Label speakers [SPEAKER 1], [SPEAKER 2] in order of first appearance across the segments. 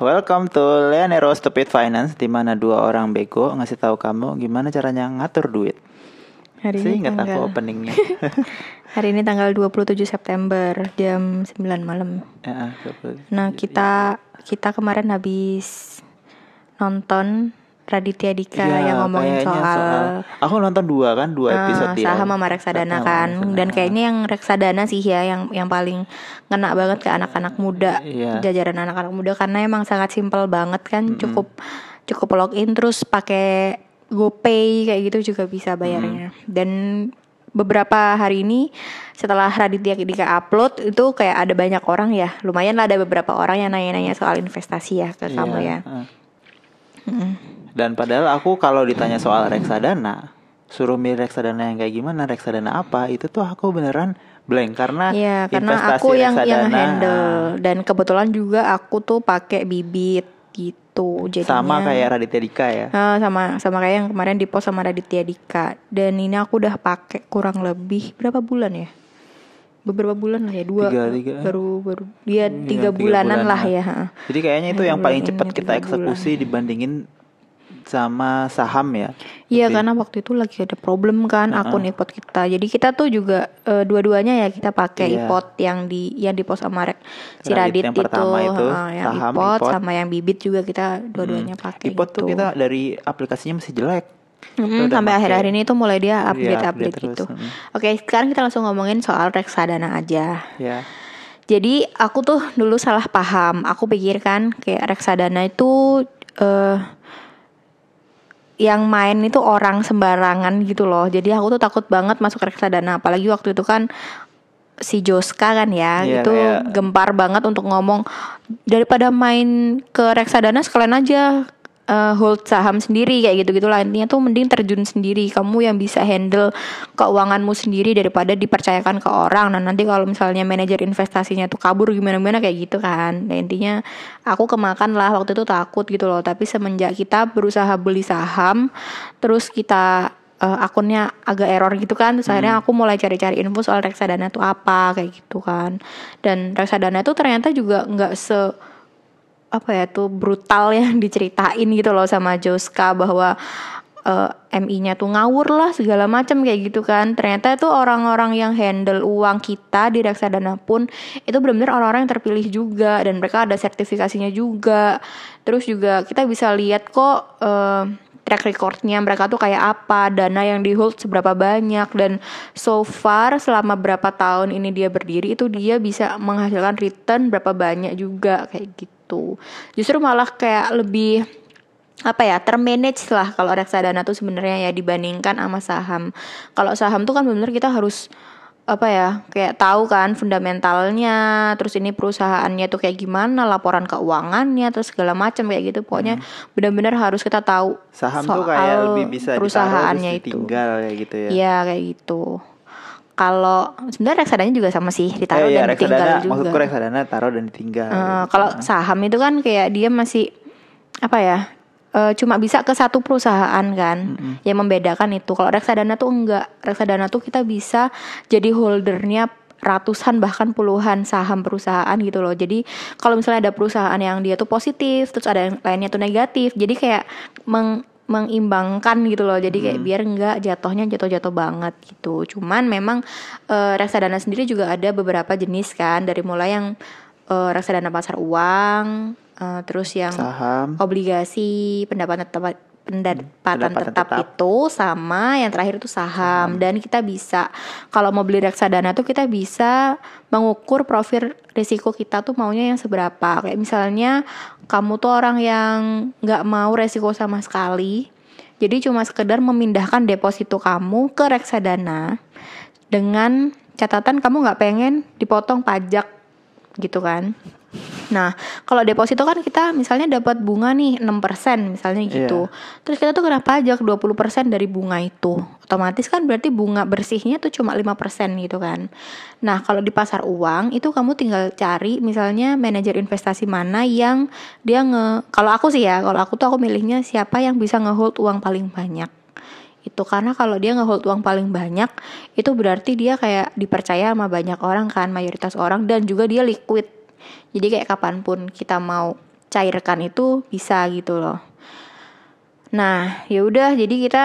[SPEAKER 1] Welcome to Leonero Stupid Finance di mana dua orang bego ngasih tahu kamu gimana caranya ngatur duit.
[SPEAKER 2] Hari
[SPEAKER 1] Saya
[SPEAKER 2] ini
[SPEAKER 1] ingat aku
[SPEAKER 2] tanggal
[SPEAKER 1] openingnya.
[SPEAKER 2] Hari ini tanggal 27 September jam 9 malam.
[SPEAKER 1] Ya.
[SPEAKER 2] Nah, kita kita kemarin habis nonton Raditya Dika
[SPEAKER 1] Iya,
[SPEAKER 2] yang ngomongin
[SPEAKER 1] kayaknya
[SPEAKER 2] soal,
[SPEAKER 1] aku nonton dua kan dua
[SPEAKER 2] eh,
[SPEAKER 1] episode dia.
[SPEAKER 2] saham sama reksadana kan.
[SPEAKER 1] reksadana.
[SPEAKER 2] Dan kayaknya yang reksadana sih ya yang yang paling ngena banget ke anak-anak muda.
[SPEAKER 1] Iya.
[SPEAKER 2] Jajaran anak-anak muda karena emang sangat simpel banget kan, cukup cukup login terus pakai GoPay kayak gitu juga bisa bayarnya. Dan beberapa hari ini setelah Raditya Dika upload itu kayak ada banyak orang ya lumayan lah ada beberapa orang yang nanya-nanya soal investasi ya ke
[SPEAKER 1] Iya,
[SPEAKER 2] kamu ya
[SPEAKER 1] eh. Dan padahal aku kalau ditanya soal reksadana, suruh milih reksadana yang kayak gimana, reksadana apa, itu tuh aku beneran blank. Karena
[SPEAKER 2] Iya karena
[SPEAKER 1] investasi
[SPEAKER 2] aku yang yang
[SPEAKER 1] reksadana,
[SPEAKER 2] handle. Dan kebetulan juga aku tuh pakai bibit gitu jadinya
[SPEAKER 1] sama kayak Raditya Dika ya.
[SPEAKER 2] Eh, sama sama kayak yang kemarin di post sama Raditya Dika. Dan ini aku udah pakai kurang lebih berapa bulan ya? Beberapa bulan lah ya dua.
[SPEAKER 1] Tiga, tiga.
[SPEAKER 2] baru baru dia
[SPEAKER 1] Iya,
[SPEAKER 2] tiga, bulanan lah ya.
[SPEAKER 1] Jadi kayaknya itu yang paling
[SPEAKER 2] Bulan
[SPEAKER 1] cepat kita
[SPEAKER 2] tiga
[SPEAKER 1] eksekusi dibandingin sama saham ya.
[SPEAKER 2] Iya karena waktu itu lagi ada problem kan akun iPod kita. Jadi kita tuh juga eh, dua-duanya ya kita pakai
[SPEAKER 1] Iya.
[SPEAKER 2] iPod yang di yang di post sama Rek si
[SPEAKER 1] Radit
[SPEAKER 2] Radit
[SPEAKER 1] yang
[SPEAKER 2] itu,
[SPEAKER 1] pertama itu,
[SPEAKER 2] heeh, yang
[SPEAKER 1] saham,
[SPEAKER 2] iPod,
[SPEAKER 1] iPod.
[SPEAKER 2] sama yang Bibit juga kita dua-duanya pakai.
[SPEAKER 1] iPod tuh
[SPEAKER 2] gitu.
[SPEAKER 1] kita dari aplikasinya masih jelek. Udah
[SPEAKER 2] sampai
[SPEAKER 1] pakai.
[SPEAKER 2] akhir-akhir ini tuh mulai dia
[SPEAKER 1] Iya,
[SPEAKER 2] update update,
[SPEAKER 1] update terus,
[SPEAKER 2] gitu.
[SPEAKER 1] mm.
[SPEAKER 2] Oke, sekarang kita langsung ngomongin soal reksadana aja.
[SPEAKER 1] Ya.
[SPEAKER 2] Jadi aku tuh dulu salah paham. Aku pikir kan kayak reksadana itu eh yang main itu orang sembarangan gitu loh. Jadi aku tuh takut banget masuk reksadana. Apalagi waktu itu kan si Joska kan ya
[SPEAKER 1] Iya,
[SPEAKER 2] itu
[SPEAKER 1] kayak-
[SPEAKER 2] gempar banget untuk ngomong daripada main ke reksadana sekalian aja eh, hold saham sendiri kayak gitu gitulah intinya tuh mending terjun sendiri. Kamu yang bisa handle keuanganmu sendiri daripada dipercayakan ke orang. Nah nanti kalau misalnya manajer investasinya tuh kabur gimana gimana kayak gitu kan. Nah intinya aku kemakan lah. Waktu itu takut gitu loh. Tapi semenjak kita berusaha beli saham terus kita eh, akunnya agak error gitu kan. Terus akhirnya aku mulai cari-cari info soal reksadana tuh apa kayak gitu kan. Dan reksadana itu ternyata juga nggak se apa ya tuh brutal yang diceritain gitu loh sama Joska bahwa eh, MI-nya tuh ngawur lah segala macam kayak gitu kan. Ternyata itu orang-orang yang handle uang kita di reksadana pun itu benar-benar orang-orang yang terpilih juga dan mereka ada sertifikasinya juga. Terus juga kita bisa lihat kok eh, track recordnya mereka tuh kayak apa dana yang di hold seberapa banyak dan so far selama berapa tahun ini dia berdiri itu dia bisa menghasilkan return berapa banyak juga kayak gitu justru malah kayak lebih apa ya termanage lah kalau reksadana tuh sebenarnya ya dibandingkan sama saham. Kalau saham tuh kan benar kita harus apa ya kayak tahu kan fundamentalnya terus ini perusahaannya tuh kayak gimana laporan keuangannya terus segala macam kayak gitu. Pokoknya benar-benar harus kita tahu
[SPEAKER 1] Saham tuh
[SPEAKER 2] soal
[SPEAKER 1] kayak lebih bisa
[SPEAKER 2] perusahaannya itu.
[SPEAKER 1] ditinggal kayak gitu ya.
[SPEAKER 2] Iya kayak gitu kalau sebenarnya reksadana juga sama sih ditaruh
[SPEAKER 1] Eh, iya,
[SPEAKER 2] dan ditinggal
[SPEAKER 1] reksadana,
[SPEAKER 2] juga
[SPEAKER 1] maksudku reksadana taruh dan ditinggal. Gitu.
[SPEAKER 2] kalau saham itu kan kayak dia masih apa ya? eh, cuma bisa ke satu perusahaan kan. Yang membedakan itu. Kalau reksadana tuh enggak. Reksadana tuh kita bisa jadi holdernya ratusan bahkan puluhan saham perusahaan gitu loh. Jadi kalau misalnya ada perusahaan yang dia tuh positif, terus ada yang lainnya tuh negatif. Jadi kayak meng mengimbangkan gitu loh. Jadi kayak biar enggak jatuhnya jatuh-jatuh banget gitu. Cuman memang eh, reksadana sendiri juga ada beberapa jenis kan dari mulai yang eh, reksadana pasar uang, eh, terus yang
[SPEAKER 1] saham
[SPEAKER 2] obligasi, pendapatan tetap pendapatan
[SPEAKER 1] pendapatan
[SPEAKER 2] tetap,
[SPEAKER 1] tetap.
[SPEAKER 2] itu sama yang terakhir itu saham. Dan kita bisa kalau mau beli reksadana tuh kita bisa mengukur profil risiko kita tuh maunya yang seberapa. Kayak misalnya kamu tuh orang yang nggak mau resiko sama sekali jadi cuma sekedar memindahkan deposito kamu ke reksadana dengan catatan kamu nggak pengen dipotong pajak gitu kan Nah, kalau deposito kan kita misalnya dapat bunga nih 6% misalnya gitu. Terus kita tuh kena pajak 20% dari bunga itu. Otomatis kan berarti bunga bersihnya tuh cuma 5% gitu kan. Nah, kalau di pasar uang itu kamu tinggal cari misalnya manajer investasi mana yang dia nge kalau aku sih ya, kalau aku tuh aku milihnya siapa yang bisa ngehold uang paling banyak itu karena kalau dia ngehold uang paling banyak itu berarti dia kayak dipercaya sama banyak orang kan mayoritas orang dan juga dia liquid jadi kayak kapan pun kita mau cairkan itu bisa gitu loh. Nah, ya udah jadi kita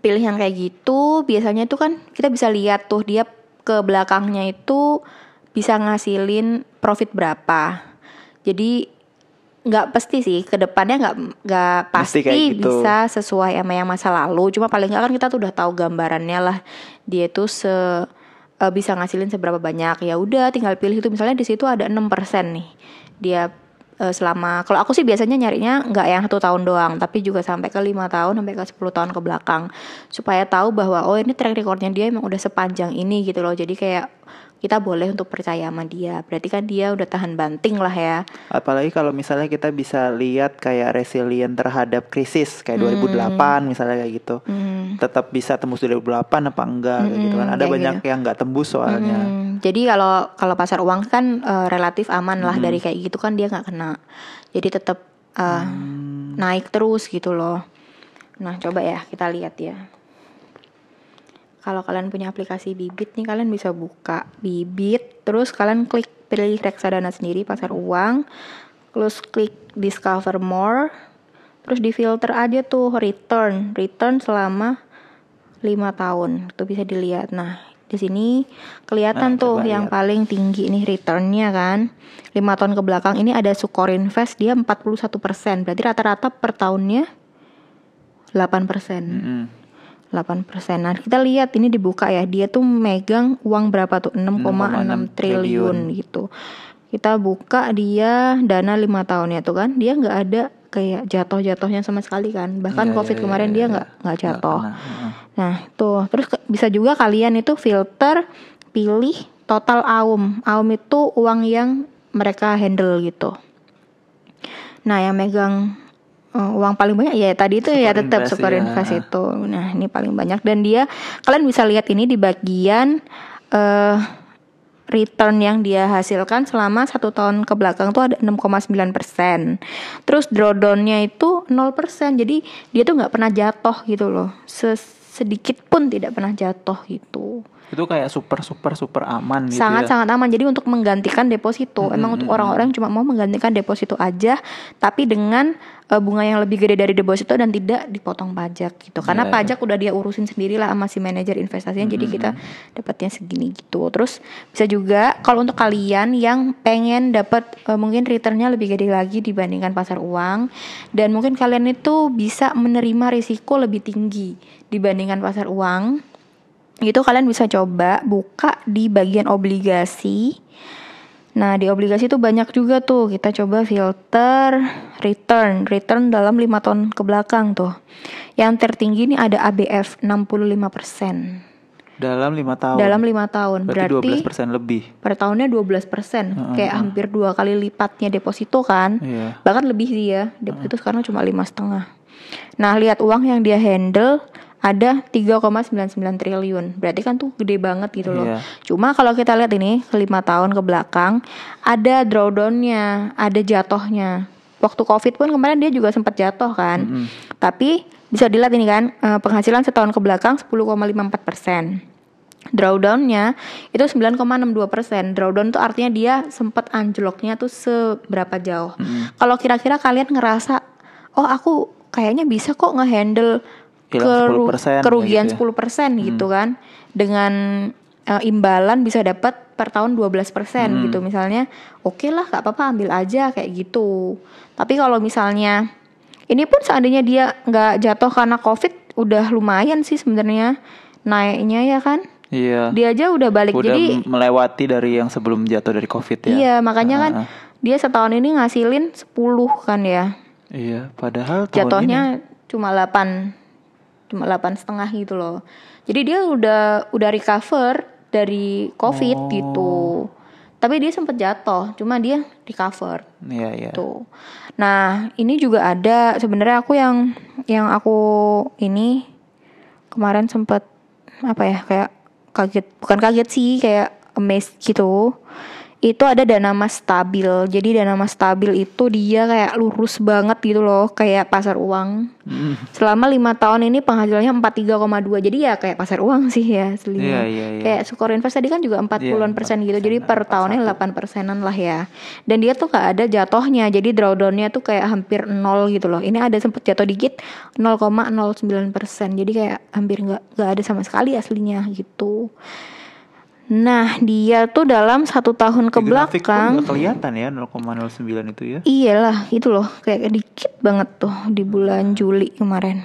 [SPEAKER 2] pilih yang kayak gitu. Biasanya itu kan kita bisa lihat tuh dia ke belakangnya itu bisa ngasilin profit berapa. Jadi nggak pasti sih ke depannya nggak nggak pasti
[SPEAKER 1] gitu.
[SPEAKER 2] bisa sesuai sama yang masa lalu. Cuma paling nggak kan kita tuh udah tahu gambarannya lah dia tuh se eh, bisa ngasilin seberapa banyak. Ya udah tinggal pilih itu misalnya di situ ada 6% nih. Dia eh, selama kalau aku sih biasanya nyarinya nggak yang satu tahun doang tapi juga sampai ke lima tahun sampai ke 10 tahun ke belakang supaya tahu bahwa oh ini track recordnya dia emang udah sepanjang ini gitu loh jadi kayak kita boleh untuk percaya sama dia berarti kan dia udah tahan banting lah ya
[SPEAKER 1] Apalagi kalau misalnya kita bisa lihat kayak resilient terhadap krisis kayak
[SPEAKER 2] Hmm.
[SPEAKER 1] 2008 misalnya kayak gitu. Tetap bisa tembus 2008 apa enggak kayak gitu kan. Ada
[SPEAKER 2] kayak
[SPEAKER 1] banyak yang nggak tembus soalnya.
[SPEAKER 2] Hmm, jadi kalau kalau pasar uang kan eh, relatif aman lah dari kayak gitu kan dia nggak kena. Jadi tetap eh, naik terus gitu loh. Nah coba ya kita lihat ya. Kalau kalian punya aplikasi Bibit nih kalian bisa buka Bibit, terus kalian klik pilih reksadana sendiri pasar uang, terus klik discover more, terus di filter aja tuh return, return selama lima tahun itu bisa dilihat. Nah di sini kelihatan
[SPEAKER 1] Nah,
[SPEAKER 2] tuh yang
[SPEAKER 1] lihat.
[SPEAKER 2] paling tinggi nih returnnya kan. lima tahun ke belakang ini ada Sukor Invest dia 41%. Berarti rata-rata per tahunnya 8%.
[SPEAKER 1] Mm-mm.
[SPEAKER 2] 8%. Nah, kita lihat ini dibuka ya. Dia tuh megang uang berapa tuh? 6,6
[SPEAKER 1] 6,6
[SPEAKER 2] triliun gitu. Kita buka dia dana lima tahun ya tuh kan. Dia nggak ada kayak jatuh-jatuhnya sama sekali kan. Bahkan
[SPEAKER 1] Iya,
[SPEAKER 2] Covid
[SPEAKER 1] iya,
[SPEAKER 2] kemarin
[SPEAKER 1] iya,
[SPEAKER 2] dia
[SPEAKER 1] iya.
[SPEAKER 2] nggak nggak jatuh. Nah, tuh. Terus ke- bisa juga kalian itu filter pilih total AUM. AUM itu uang yang mereka handle gitu. Nah, yang megang eh, uang paling banyak ya tadi itu ya tetap super
[SPEAKER 1] ya.
[SPEAKER 2] invest itu. Nah, ini paling banyak dan dia kalian bisa lihat ini di bagian eh return yang dia hasilkan selama satu tahun ke belakang tuh ada 6,9 persen. Terus drawdownnya itu 0 persen. Jadi dia tuh nggak pernah jatuh gitu loh. Se- sedikit pun tidak pernah jatuh gitu.
[SPEAKER 1] Itu kayak super super super aman gitu
[SPEAKER 2] sangat
[SPEAKER 1] ya.
[SPEAKER 2] sangat aman. Jadi untuk menggantikan deposito, emang untuk orang-orang cuma mau menggantikan deposito aja, tapi dengan eh, bunga yang lebih gede dari deposito dan tidak dipotong pajak gitu. Karena
[SPEAKER 1] Iya,
[SPEAKER 2] pajak udah dia urusin sendiri lah sama si manajer investasinya. Jadi kita dapatnya segini gitu. Terus bisa juga kalau untuk kalian yang pengen dapat eh, mungkin returnnya lebih gede lagi dibandingkan pasar uang dan mungkin kalian itu bisa menerima risiko lebih tinggi dibandingkan pasar uang itu kalian bisa coba buka di bagian obligasi. Nah, di obligasi itu banyak juga tuh. Kita coba filter return, return dalam lima tahun ke belakang tuh. Yang tertinggi ini ada ABF 65%.
[SPEAKER 1] Dalam lima tahun.
[SPEAKER 2] Dalam lima tahun.
[SPEAKER 1] berarti,
[SPEAKER 2] Berarti,
[SPEAKER 1] 12% lebih.
[SPEAKER 2] per tahunnya 12%. Kayak hampir dua kali lipatnya deposito kan.
[SPEAKER 1] Iya.
[SPEAKER 2] Bahkan lebih sih ya. Deposito sekarang cuma lima setengah. Nah, lihat uang yang dia handle ada 3,99 triliun. Berarti kan tuh gede banget gitu loh.
[SPEAKER 1] Iya.
[SPEAKER 2] Cuma kalau kita lihat ini lima tahun ke belakang ada drawdownnya, ada jatuhnya. Waktu covid pun kemarin dia juga sempat jatuh kan. Tapi bisa dilihat ini kan eh, penghasilan setahun ke belakang 10,54 persen. Drawdownnya itu 9,62 persen. Drawdown tuh artinya dia sempat anjloknya tuh seberapa jauh. Kalau kira-kira kalian ngerasa, oh aku kayaknya bisa kok ngehandle keru-
[SPEAKER 1] 10%
[SPEAKER 2] kerugian
[SPEAKER 1] gitu
[SPEAKER 2] 10% gitu kan. Dengan eh, imbalan bisa dapat per tahun 12% gitu. Misalnya oke lah gak apa-apa ambil aja kayak gitu. Tapi kalau misalnya ini pun seandainya dia nggak jatuh karena covid udah lumayan sih sebenarnya naiknya ya kan.
[SPEAKER 1] Iya.
[SPEAKER 2] dia aja udah balik
[SPEAKER 1] Udah
[SPEAKER 2] jadi
[SPEAKER 1] melewati dari yang sebelum jatuh dari Covid ya.
[SPEAKER 2] iya makanya kan
[SPEAKER 1] Ah.
[SPEAKER 2] dia setahun ini ngasilin 10 kan ya.
[SPEAKER 1] Iya, padahal tahun
[SPEAKER 2] jatuhnya
[SPEAKER 1] ini
[SPEAKER 2] cuma 8 cuma 8 setengah gitu loh jadi dia udah udah recover dari covid
[SPEAKER 1] Oh.
[SPEAKER 2] gitu tapi dia sempat jatuh cuma dia recover
[SPEAKER 1] Iya, iya.
[SPEAKER 2] tuh nah ini juga ada sebenarnya aku yang yang aku ini kemarin sempat apa ya kayak kaget bukan kaget sih kayak amazed gitu itu ada dana mas stabil. Jadi dana mas stabil itu dia kayak lurus banget gitu loh, kayak pasar uang.
[SPEAKER 1] Hmm.
[SPEAKER 2] Selama lima tahun ini penghasilannya 43,2 Jadi ya kayak pasar uang sih ya aslinya.
[SPEAKER 1] Iya, iya, iya.
[SPEAKER 2] Kayak Sukor Invest tadi kan juga 40-an persen gitu. Jadi per tahunnya 8 persenan lah ya. Dan dia tuh gak ada jatuhnya. Jadi drawdownnya tuh kayak hampir nol gitu loh. Ini ada sempet jatuh dikit 0,09 persen. Jadi kayak hampir nggak nggak ada sama sekali aslinya gitu. Nah dia tuh dalam satu tahun ke belakang
[SPEAKER 1] kelihatan ya 0,09 itu ya.
[SPEAKER 2] Iyalah itu loh kayak dikit banget tuh di bulan Juli kemarin.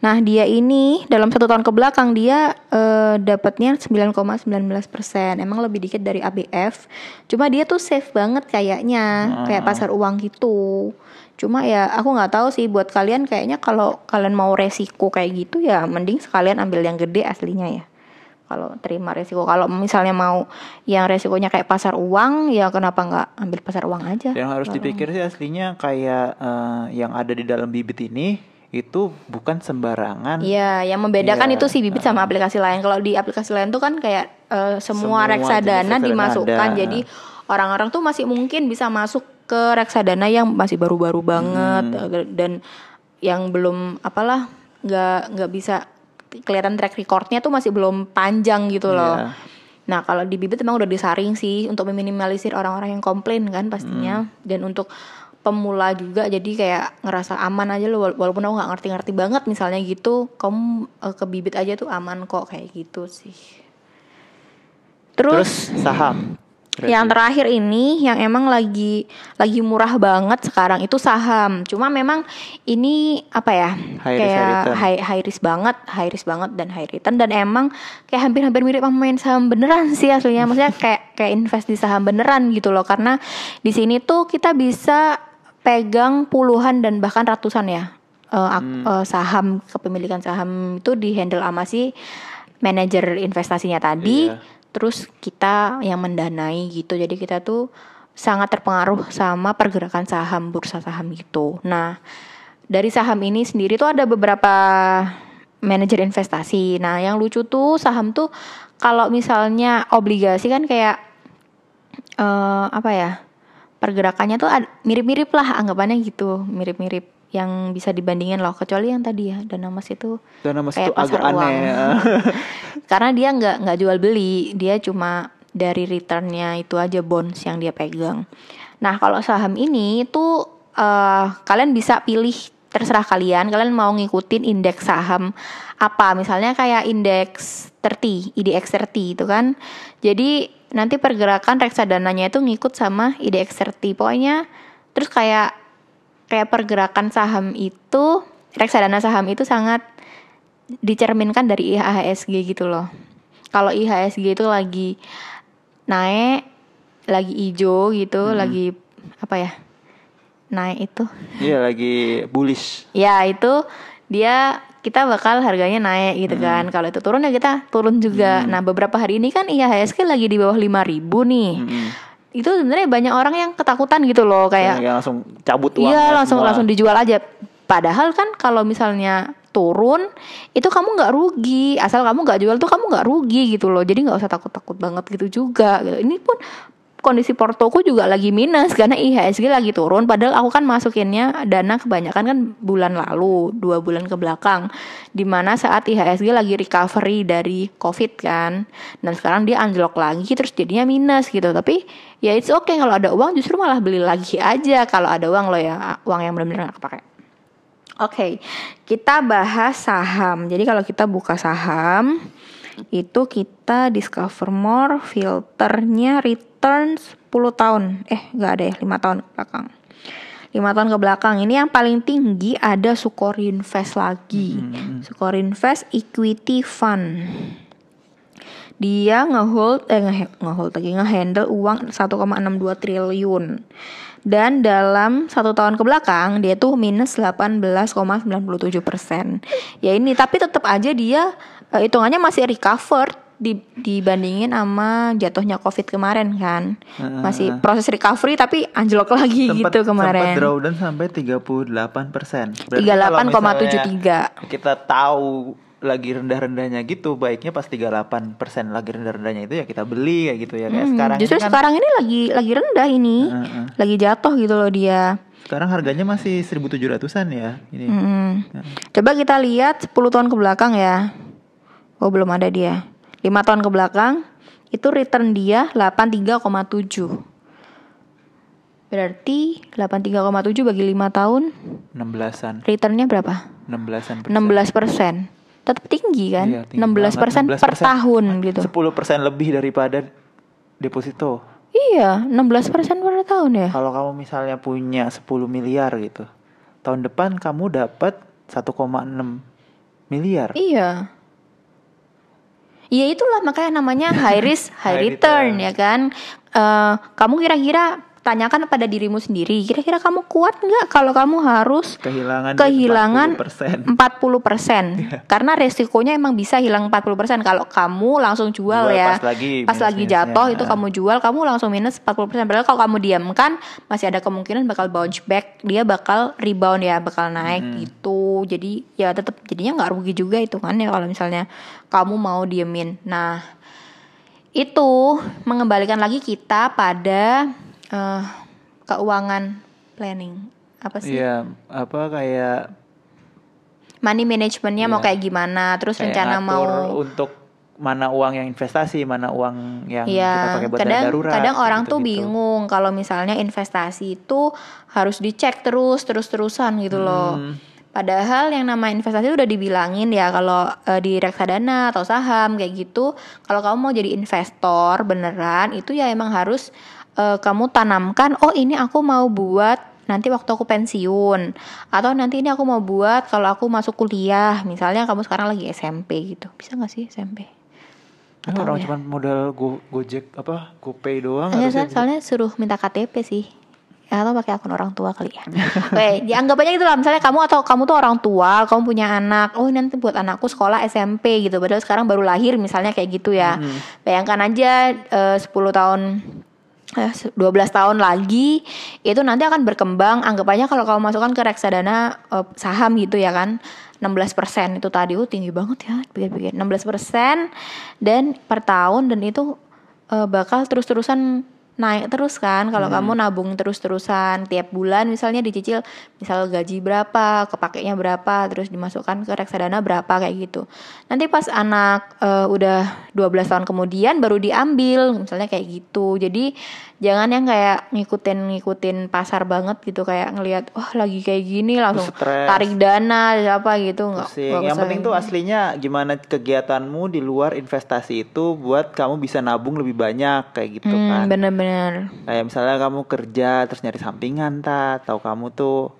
[SPEAKER 2] Nah dia ini dalam satu tahun ke belakang dia eh, dapatnya 9,19 persen. Emang lebih dikit dari ABF. Cuma dia tuh safe banget kayaknya kayak pasar uang gitu. Cuma ya aku nggak tahu sih buat kalian kayaknya kalau kalian mau resiko kayak gitu ya mending sekalian ambil yang gede aslinya ya. Kalau terima resiko kalau misalnya mau yang resikonya kayak pasar uang ya kenapa nggak ambil pasar uang aja?
[SPEAKER 1] Yang harus dipikir sih aslinya kayak eh, yang ada di dalam bibit ini itu bukan sembarangan.
[SPEAKER 2] Iya, yang membedakan
[SPEAKER 1] Iya,
[SPEAKER 2] itu si bibit sama aplikasi lain. Kalau di aplikasi lain tuh kan kayak eh, semua,
[SPEAKER 1] Semua
[SPEAKER 2] reksadana dimasukkan.
[SPEAKER 1] ada.
[SPEAKER 2] Jadi orang-orang tuh masih mungkin bisa masuk ke reksadana yang masih baru-baru banget
[SPEAKER 1] Hmm.
[SPEAKER 2] eh, dan yang belum apalah nggak nggak bisa kelihatan track recordnya tuh masih belum panjang gitu loh.
[SPEAKER 1] Iya.
[SPEAKER 2] Nah kalau di bibit emang udah disaring sih untuk meminimalisir orang-orang yang komplain kan pastinya
[SPEAKER 1] Hmm.
[SPEAKER 2] dan untuk pemula juga jadi kayak ngerasa aman aja loh wala- walaupun aku nggak ngerti-ngerti banget misalnya gitu kamu eh, ke bibit aja tuh aman kok kayak gitu sih.
[SPEAKER 1] Terus
[SPEAKER 2] Terus,
[SPEAKER 1] saham.
[SPEAKER 2] Yang terakhir ini yang emang lagi lagi murah banget sekarang itu saham. Cuma memang ini apa ya?
[SPEAKER 1] High risk, high
[SPEAKER 2] kayak
[SPEAKER 1] return.
[SPEAKER 2] high, high risk banget, high risk banget dan high return dan emang kayak hampir-hampir mirip sama main saham beneran sih aslinya. Maksudnya kayak kayak invest di saham beneran gitu loh karena di sini tuh kita bisa pegang puluhan dan bahkan ratusan ya eh, ak- eh, saham kepemilikan saham itu di handle sama si manajer investasinya tadi
[SPEAKER 1] Iya.
[SPEAKER 2] Terus kita yang mendanai gitu. Jadi kita tuh sangat terpengaruh sama pergerakan saham bursa saham gitu. Nah dari saham ini sendiri tuh ada beberapa manajer investasi. Nah yang lucu tuh saham tuh kalau misalnya obligasi kan kayak eh apa ya pergerakannya tuh mirip-mirip lah anggapannya gitu. Mirip-mirip yang bisa dibandingin loh kecuali yang tadi ya dana mas itu
[SPEAKER 1] Dana mas
[SPEAKER 2] kayak
[SPEAKER 1] itu agak
[SPEAKER 2] pasar uang.
[SPEAKER 1] aneh.
[SPEAKER 2] karena dia nggak nggak jual beli dia cuma dari returnnya itu aja bonds yang dia pegang nah kalau saham ini tuh eh, kalian bisa pilih terserah kalian kalian mau ngikutin indeks saham apa misalnya kayak indeks 30 IDX 30 itu kan jadi nanti pergerakan reksadananya itu ngikut sama IDX 30 pokoknya terus kayak kayak pergerakan saham itu reksadana saham itu sangat dicerminkan dari IHSG gitu loh. Kalau IHSG itu lagi naik, lagi hijau gitu, lagi apa ya? Naik itu.
[SPEAKER 1] Iya lagi bullish.
[SPEAKER 2] Ya, itu dia kita bakal harganya naik gitu kan. Kalau itu turun ya kita turun juga. Nah, beberapa hari ini kan IHSG lagi di bawah 5000 nih.
[SPEAKER 1] Mm-mm.
[SPEAKER 2] Itu sebenarnya banyak orang yang ketakutan gitu loh kayak
[SPEAKER 1] Kayak langsung cabut uangnya
[SPEAKER 2] Iya langsung
[SPEAKER 1] semua.
[SPEAKER 2] langsung dijual aja. Padahal kan kalau misalnya turun itu kamu nggak rugi asal kamu nggak jual tuh kamu nggak rugi gitu loh jadi nggak usah takut takut banget gitu juga gitu. ini pun kondisi portoku juga lagi minus karena IHSG lagi turun padahal aku kan masukinnya dana kebanyakan kan bulan lalu dua bulan ke belakang di mana saat IHSG lagi recovery dari covid kan. Dan sekarang dia anjlok lagi terus jadinya minus gitu. Tapi ya it's okay kalau ada uang justru malah beli lagi aja kalau ada uang loh ya uang yang benar-benar nggak kepake. Oke, kita bahas saham. Jadi kalau kita buka saham, itu kita discover more, filternya returns 10 tahun. Eh, nggak ada ya, 5 tahun ke belakang. 5 tahun ke belakang. Ini yang paling tinggi ada Sukori Invest lagi. Sukori Invest Equity Fund. Dia ngehold eh nge- ngehold lagi ngehandle uang 1,62 triliun. Dan dalam satu tahun ke belakang dia tuh minus 18,97 persen. Ya ini tapi tetap aja dia eh, hitungannya masih recovered dibandingin sama jatuhnya covid kemarin kan. Masih proses recovery tapi anjlok lagi
[SPEAKER 1] Sempat-
[SPEAKER 2] gitu kemarin.
[SPEAKER 1] Sempat drawdown sampai 38 persen.
[SPEAKER 2] 38,73.
[SPEAKER 1] Kita tahu lagi rendah-rendahnya gitu baiknya pas 38% lagi rendah-rendahnya itu ya kita beli kayak gitu ya kayak
[SPEAKER 2] Hmm,
[SPEAKER 1] sekarang
[SPEAKER 2] justru
[SPEAKER 1] ini kan
[SPEAKER 2] sekarang ini lagi lagi rendah ini.
[SPEAKER 1] Heeh.
[SPEAKER 2] Lagi jatuh gitu loh dia.
[SPEAKER 1] sekarang harganya masih 1700-an ya ini
[SPEAKER 2] Mm-mm. Coba kita lihat 10 tahun ke belakang ya. Oh, belum ada dia. 5 tahun ke belakang itu return dia 83,7. Berarti 83,7 bagi 5 tahun
[SPEAKER 1] 16-an
[SPEAKER 2] returnnya berapa?
[SPEAKER 1] 16-an
[SPEAKER 2] 16 persen. Tetap tinggi kan?
[SPEAKER 1] Iya, tinggi
[SPEAKER 2] 16 persen per
[SPEAKER 1] 16%.
[SPEAKER 2] tahun gitu.
[SPEAKER 1] 10% lebih daripada deposito
[SPEAKER 2] Iya, 16 persen per tahun ya.
[SPEAKER 1] kalau kamu misalnya punya 10 miliar gitu tahun depan kamu dapat 1,6 miliar
[SPEAKER 2] Iya. Iya itulah makanya namanya high risk, high,
[SPEAKER 1] High
[SPEAKER 2] return,
[SPEAKER 1] return.
[SPEAKER 2] ya kan. Eh, kamu kira-kira tanyakan pada dirimu sendiri, kira-kira kamu kuat nggak kalau kamu harus
[SPEAKER 1] kehilangan
[SPEAKER 2] kehilangan
[SPEAKER 1] 40%.
[SPEAKER 2] 40% karena resikonya emang bisa hilang 40% kalau kamu langsung jual,
[SPEAKER 1] Jual
[SPEAKER 2] ya
[SPEAKER 1] pas lagi
[SPEAKER 2] pas lagi jatuh itu kamu jual kamu langsung minus 40% padahal kalau kamu diamkan masih ada kemungkinan bakal bounce back dia bakal rebound ya bakal naik
[SPEAKER 1] Hmm.
[SPEAKER 2] gitu. Jadi ya tetap jadinya nggak rugi juga itu kan ya kalau misalnya kamu mau diemin. Nah itu mengembalikan lagi kita pada eh, keuangan planning apa sih
[SPEAKER 1] Iya, apa kayak
[SPEAKER 2] money managementnya mau
[SPEAKER 1] Iya.
[SPEAKER 2] kayak gimana terus
[SPEAKER 1] kayak
[SPEAKER 2] rencana mau
[SPEAKER 1] untuk mana uang yang investasi, mana uang yang kita
[SPEAKER 2] Iya,
[SPEAKER 1] pakai buat
[SPEAKER 2] kadang
[SPEAKER 1] darurat.
[SPEAKER 2] kadang orang tuh
[SPEAKER 1] gitu-gitu.
[SPEAKER 2] bingung kalau misalnya investasi itu harus dicek terus terus terusan gitu loh.
[SPEAKER 1] Hmm.
[SPEAKER 2] Padahal yang nama investasi udah dibilangin ya kalau eh, di reksadana atau saham kayak gitu, kalau kamu mau jadi investor beneran itu ya emang harus eh, kamu tanamkan oh ini aku mau buat nanti waktu aku pensiun atau nanti ini aku mau buat kalau aku masuk kuliah misalnya kamu sekarang lagi SMP gitu bisa nggak sih SMP
[SPEAKER 1] Kan
[SPEAKER 2] Atau
[SPEAKER 1] orang
[SPEAKER 2] ya?
[SPEAKER 1] cuma modal go Gojek apa GoPay doang
[SPEAKER 2] Iya,
[SPEAKER 1] harusnya
[SPEAKER 2] so- soalnya suruh minta KTP sih. Ya, atau pakai akun orang tua kali ya. Oke, dianggap aja gitu lah. Misalnya kamu atau kamu tuh orang tua, kamu punya anak. Oh, ini nanti buat anakku sekolah SMP gitu. Padahal sekarang baru lahir misalnya kayak gitu ya. Bayangkan aja eh, 10 tahun 12 tahun lagi itu nanti akan berkembang. Anggap aja kalau kamu masukkan ke reksadana eh, saham gitu ya kan 16% itu tadi. Oh tinggi banget ya pikir-pikir 16% dan per tahun dan itu eh, bakal terus-terusan naik terus kan. Kalau kamu nabung terus-terusan tiap bulan misalnya dicicil misal gaji berapa kepakainya berapa terus dimasukkan ke reksadana berapa kayak gitu. Nanti pas anak eh, udah 12 tahun kemudian baru diambil misalnya kayak gitu. Jadi jangan yang kayak ngikutin ngikutin pasar banget gitu kayak ngelihat wah lagi kayak gini langsung
[SPEAKER 1] Stres.
[SPEAKER 2] tarik dana apa gitu nggak
[SPEAKER 1] Yang penting tuh aslinya gimana kegiatanmu di luar investasi itu buat kamu bisa nabung lebih banyak kayak gitu
[SPEAKER 2] Hmm,
[SPEAKER 1] kan.
[SPEAKER 2] bener-bener
[SPEAKER 1] Kayak misalnya kamu kerja terus nyari sampingan ta, atau kamu tuh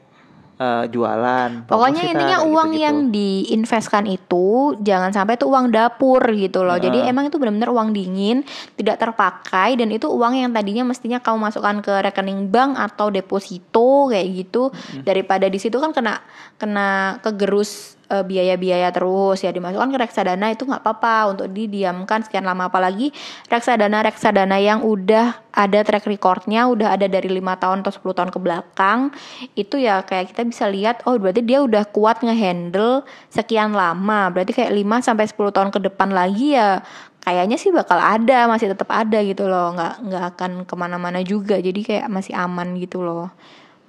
[SPEAKER 1] eh, jualan.
[SPEAKER 2] Pokoknya
[SPEAKER 1] promosi, ta,
[SPEAKER 2] intinya uang
[SPEAKER 1] gitu-gitu.
[SPEAKER 2] yang diinvestkan itu jangan sampai itu uang dapur gitu loh. Jadi emang itu benar-benar uang dingin, tidak terpakai dan itu uang yang tadinya mestinya kamu masukkan ke rekening bank atau deposito kayak gitu. Daripada di situ kan kena kena kegerus eh, biaya-biaya terus ya dimasukkan ke reksadana itu nggak apa-apa untuk didiamkan sekian lama. Apalagi reksadana reksadana yang udah ada track recordnya udah ada dari lima tahun atau 10 tahun ke belakang itu ya kayak kita bisa lihat oh berarti dia udah kuat ngehandle sekian lama. Berarti kayak 5 sampai 10 tahun ke depan lagi ya kayaknya sih bakal ada masih tetap ada gitu loh. Nggak nggak akan ke mana-mana juga. Jadi kayak masih aman gitu loh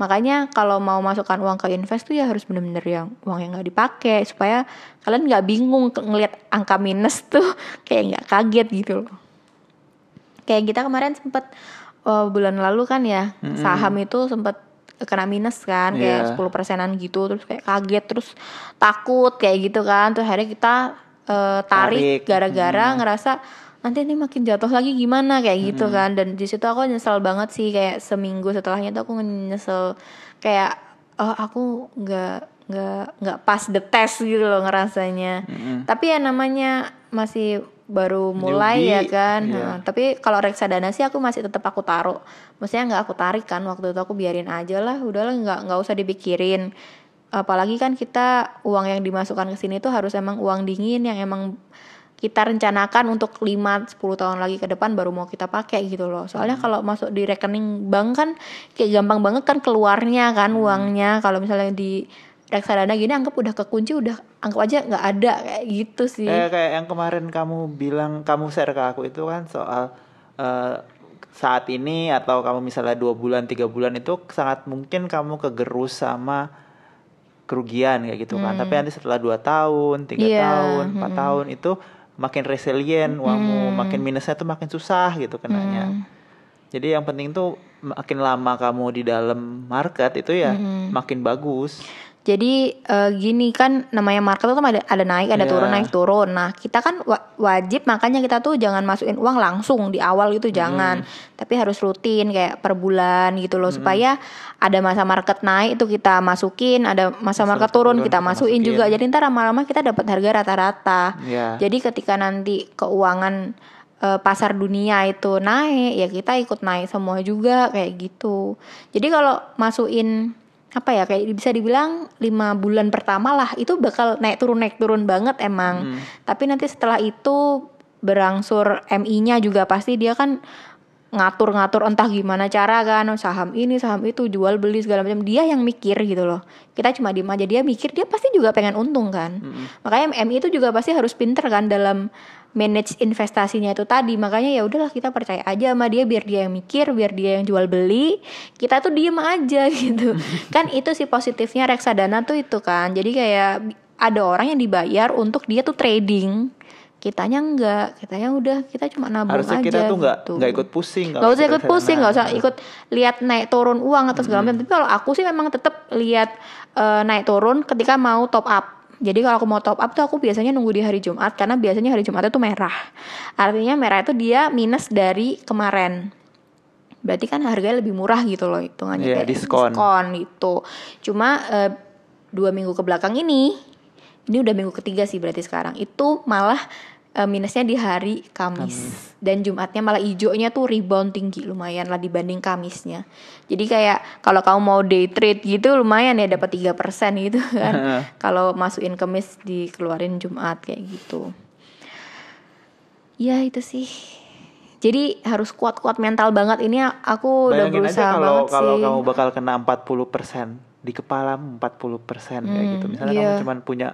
[SPEAKER 2] Makanya kalau mau masukkan uang ke invest tuh ya harus bener-bener yang uang yang nggak dipakai supaya kalian nggak bingung ngelihat angka minus tuh kayak nggak kaget gitu loh. Kayak kita kemarin sempet eh, bulan lalu kan ya saham itu sempet kena minus kan kayak
[SPEAKER 1] Iya.
[SPEAKER 2] 10 persenan gitu terus kayak kaget terus takut kayak gitu kan terus akhirnya kita eh, tarik
[SPEAKER 1] Tarik.
[SPEAKER 2] gara-gara ngerasa nanti ini makin jatuh lagi gimana kayak gitu kan. Dan di situ aku nyesel banget sih kayak seminggu setelahnya tuh aku nyesel. Kayak oh aku nggak nggak nggak pas the test gitu loh ngerasanya. Tapi ya namanya masih baru mulai
[SPEAKER 1] Newbie,
[SPEAKER 2] ya kan.
[SPEAKER 1] iya.
[SPEAKER 2] Nah, tapi kalau reksadana sih aku masih tetap aku taruh. Maksudnya nggak aku tarik kan waktu itu aku biarin aja lah. Udahlah nggak nggak usah dipikirin. Apalagi kan kita uang yang dimasukkan ke sini tuh harus emang uang dingin yang emang kita rencanakan untuk 5 10 tahun lagi ke depan baru mau kita pakai gitu loh. Soalnya kalau masuk di rekening bank kan kayak gampang banget kan keluarnya kan uangnya. Kalau misalnya di reksadana gini anggap udah kekunci udah anggap aja nggak ada kayak gitu sih
[SPEAKER 1] Kayak kayak yang kemarin kamu bilang kamu share ke aku itu kan soal eh, saat ini atau kamu misalnya dua bulan tiga bulan itu sangat mungkin kamu kegerus sama kerugian kayak gitu kan. Tapi nanti setelah dua tahun, tiga
[SPEAKER 2] Iya,
[SPEAKER 1] tahun, empat tahun itu makin resilient uangmu, makin minusnya tuh makin susah gitu kenanya. Jadi yang penting tuh makin lama kamu di dalam market itu ya makin bagus.
[SPEAKER 2] Jadi eh, gini kan namanya market itu ada ada naik, ada
[SPEAKER 1] Iya.
[SPEAKER 2] turun, naik turun. Nah, kita kan wa- wajib makanya kita tuh jangan masukin uang langsung di awal gitu jangan. Tapi harus rutin kayak per bulan gitu loh supaya ada masa market naik itu kita masukin, ada masa market turun
[SPEAKER 1] turun
[SPEAKER 2] kita masukin
[SPEAKER 1] masukin.
[SPEAKER 2] juga. Jadi ntar lama-lama kita dapat harga rata-rata.
[SPEAKER 1] Ya.
[SPEAKER 2] Jadi ketika nanti keuangan eh, pasar dunia itu naik, ya kita ikut naik semua juga kayak gitu. Jadi kalau masukin apa ya kayak bisa dibilang lima bulan pertama lah itu bakal naik turun naik turun banget emang. Tapi nanti setelah itu berangsur MI-nya juga pasti dia kan ngatur-ngatur entah gimana cara kan saham ini saham itu jual beli segala macam. Dia yang mikir gitu loh. Kita cuma diem aja dia mikir dia pasti juga pengen untung kan. Makanya MI itu juga pasti harus pinter kan dalam manage investasinya itu tadi makanya ya udahlah kita percaya aja sama dia biar dia yang mikir biar dia yang jual beli kita tuh diem aja gitu kan itu sih positifnya reksadana tuh itu kan jadi kayak ada orang yang dibayar untuk dia tuh trading kitanya enggak kitanya udah kita cuma nabung
[SPEAKER 1] Harusnya
[SPEAKER 2] aja
[SPEAKER 1] kita tuh nggak
[SPEAKER 2] gitu.
[SPEAKER 1] nggak ikut pusing.
[SPEAKER 2] Nggak usah ikut pusing, nggak usah ikut lihat naik turun uang atau segala macam. Tapi kalau aku sih memang tetap lihat eh, naik turun ketika mau top up. Jadi kalau aku mau top up tuh aku biasanya nunggu di hari Jumat karena biasanya hari Jumat itu merah. Artinya merah itu dia minus dari kemarin. Berarti kan harganya lebih murah gitu loh hitungannya
[SPEAKER 1] Iya,
[SPEAKER 2] kayak
[SPEAKER 1] diskon.
[SPEAKER 2] diskon gitu. Cuma eh, dua minggu ke belakang ini, ini udah minggu ketiga sih berarti sekarang itu malah eh, minusnya di hari Kamis. Dan Jumatnya malah hijaunya tuh rebound tinggi lumayan lah dibanding Kamisnya. Jadi kayak kalau kamu mau day trade gitu lumayan ya dapat 3% gitu kan. kalau masukin Kamis dikeluarin Jumat kayak gitu. Ya itu sih. Jadi harus kuat-kuat mental banget ini aku udah
[SPEAKER 1] Bayangin
[SPEAKER 2] berusaha
[SPEAKER 1] aja kalau
[SPEAKER 2] banget
[SPEAKER 1] kalau
[SPEAKER 2] sih.
[SPEAKER 1] kamu bakal kena 40% di kepalamu 40% kayak gitu. Misalnya
[SPEAKER 2] iya.
[SPEAKER 1] kamu cuman punya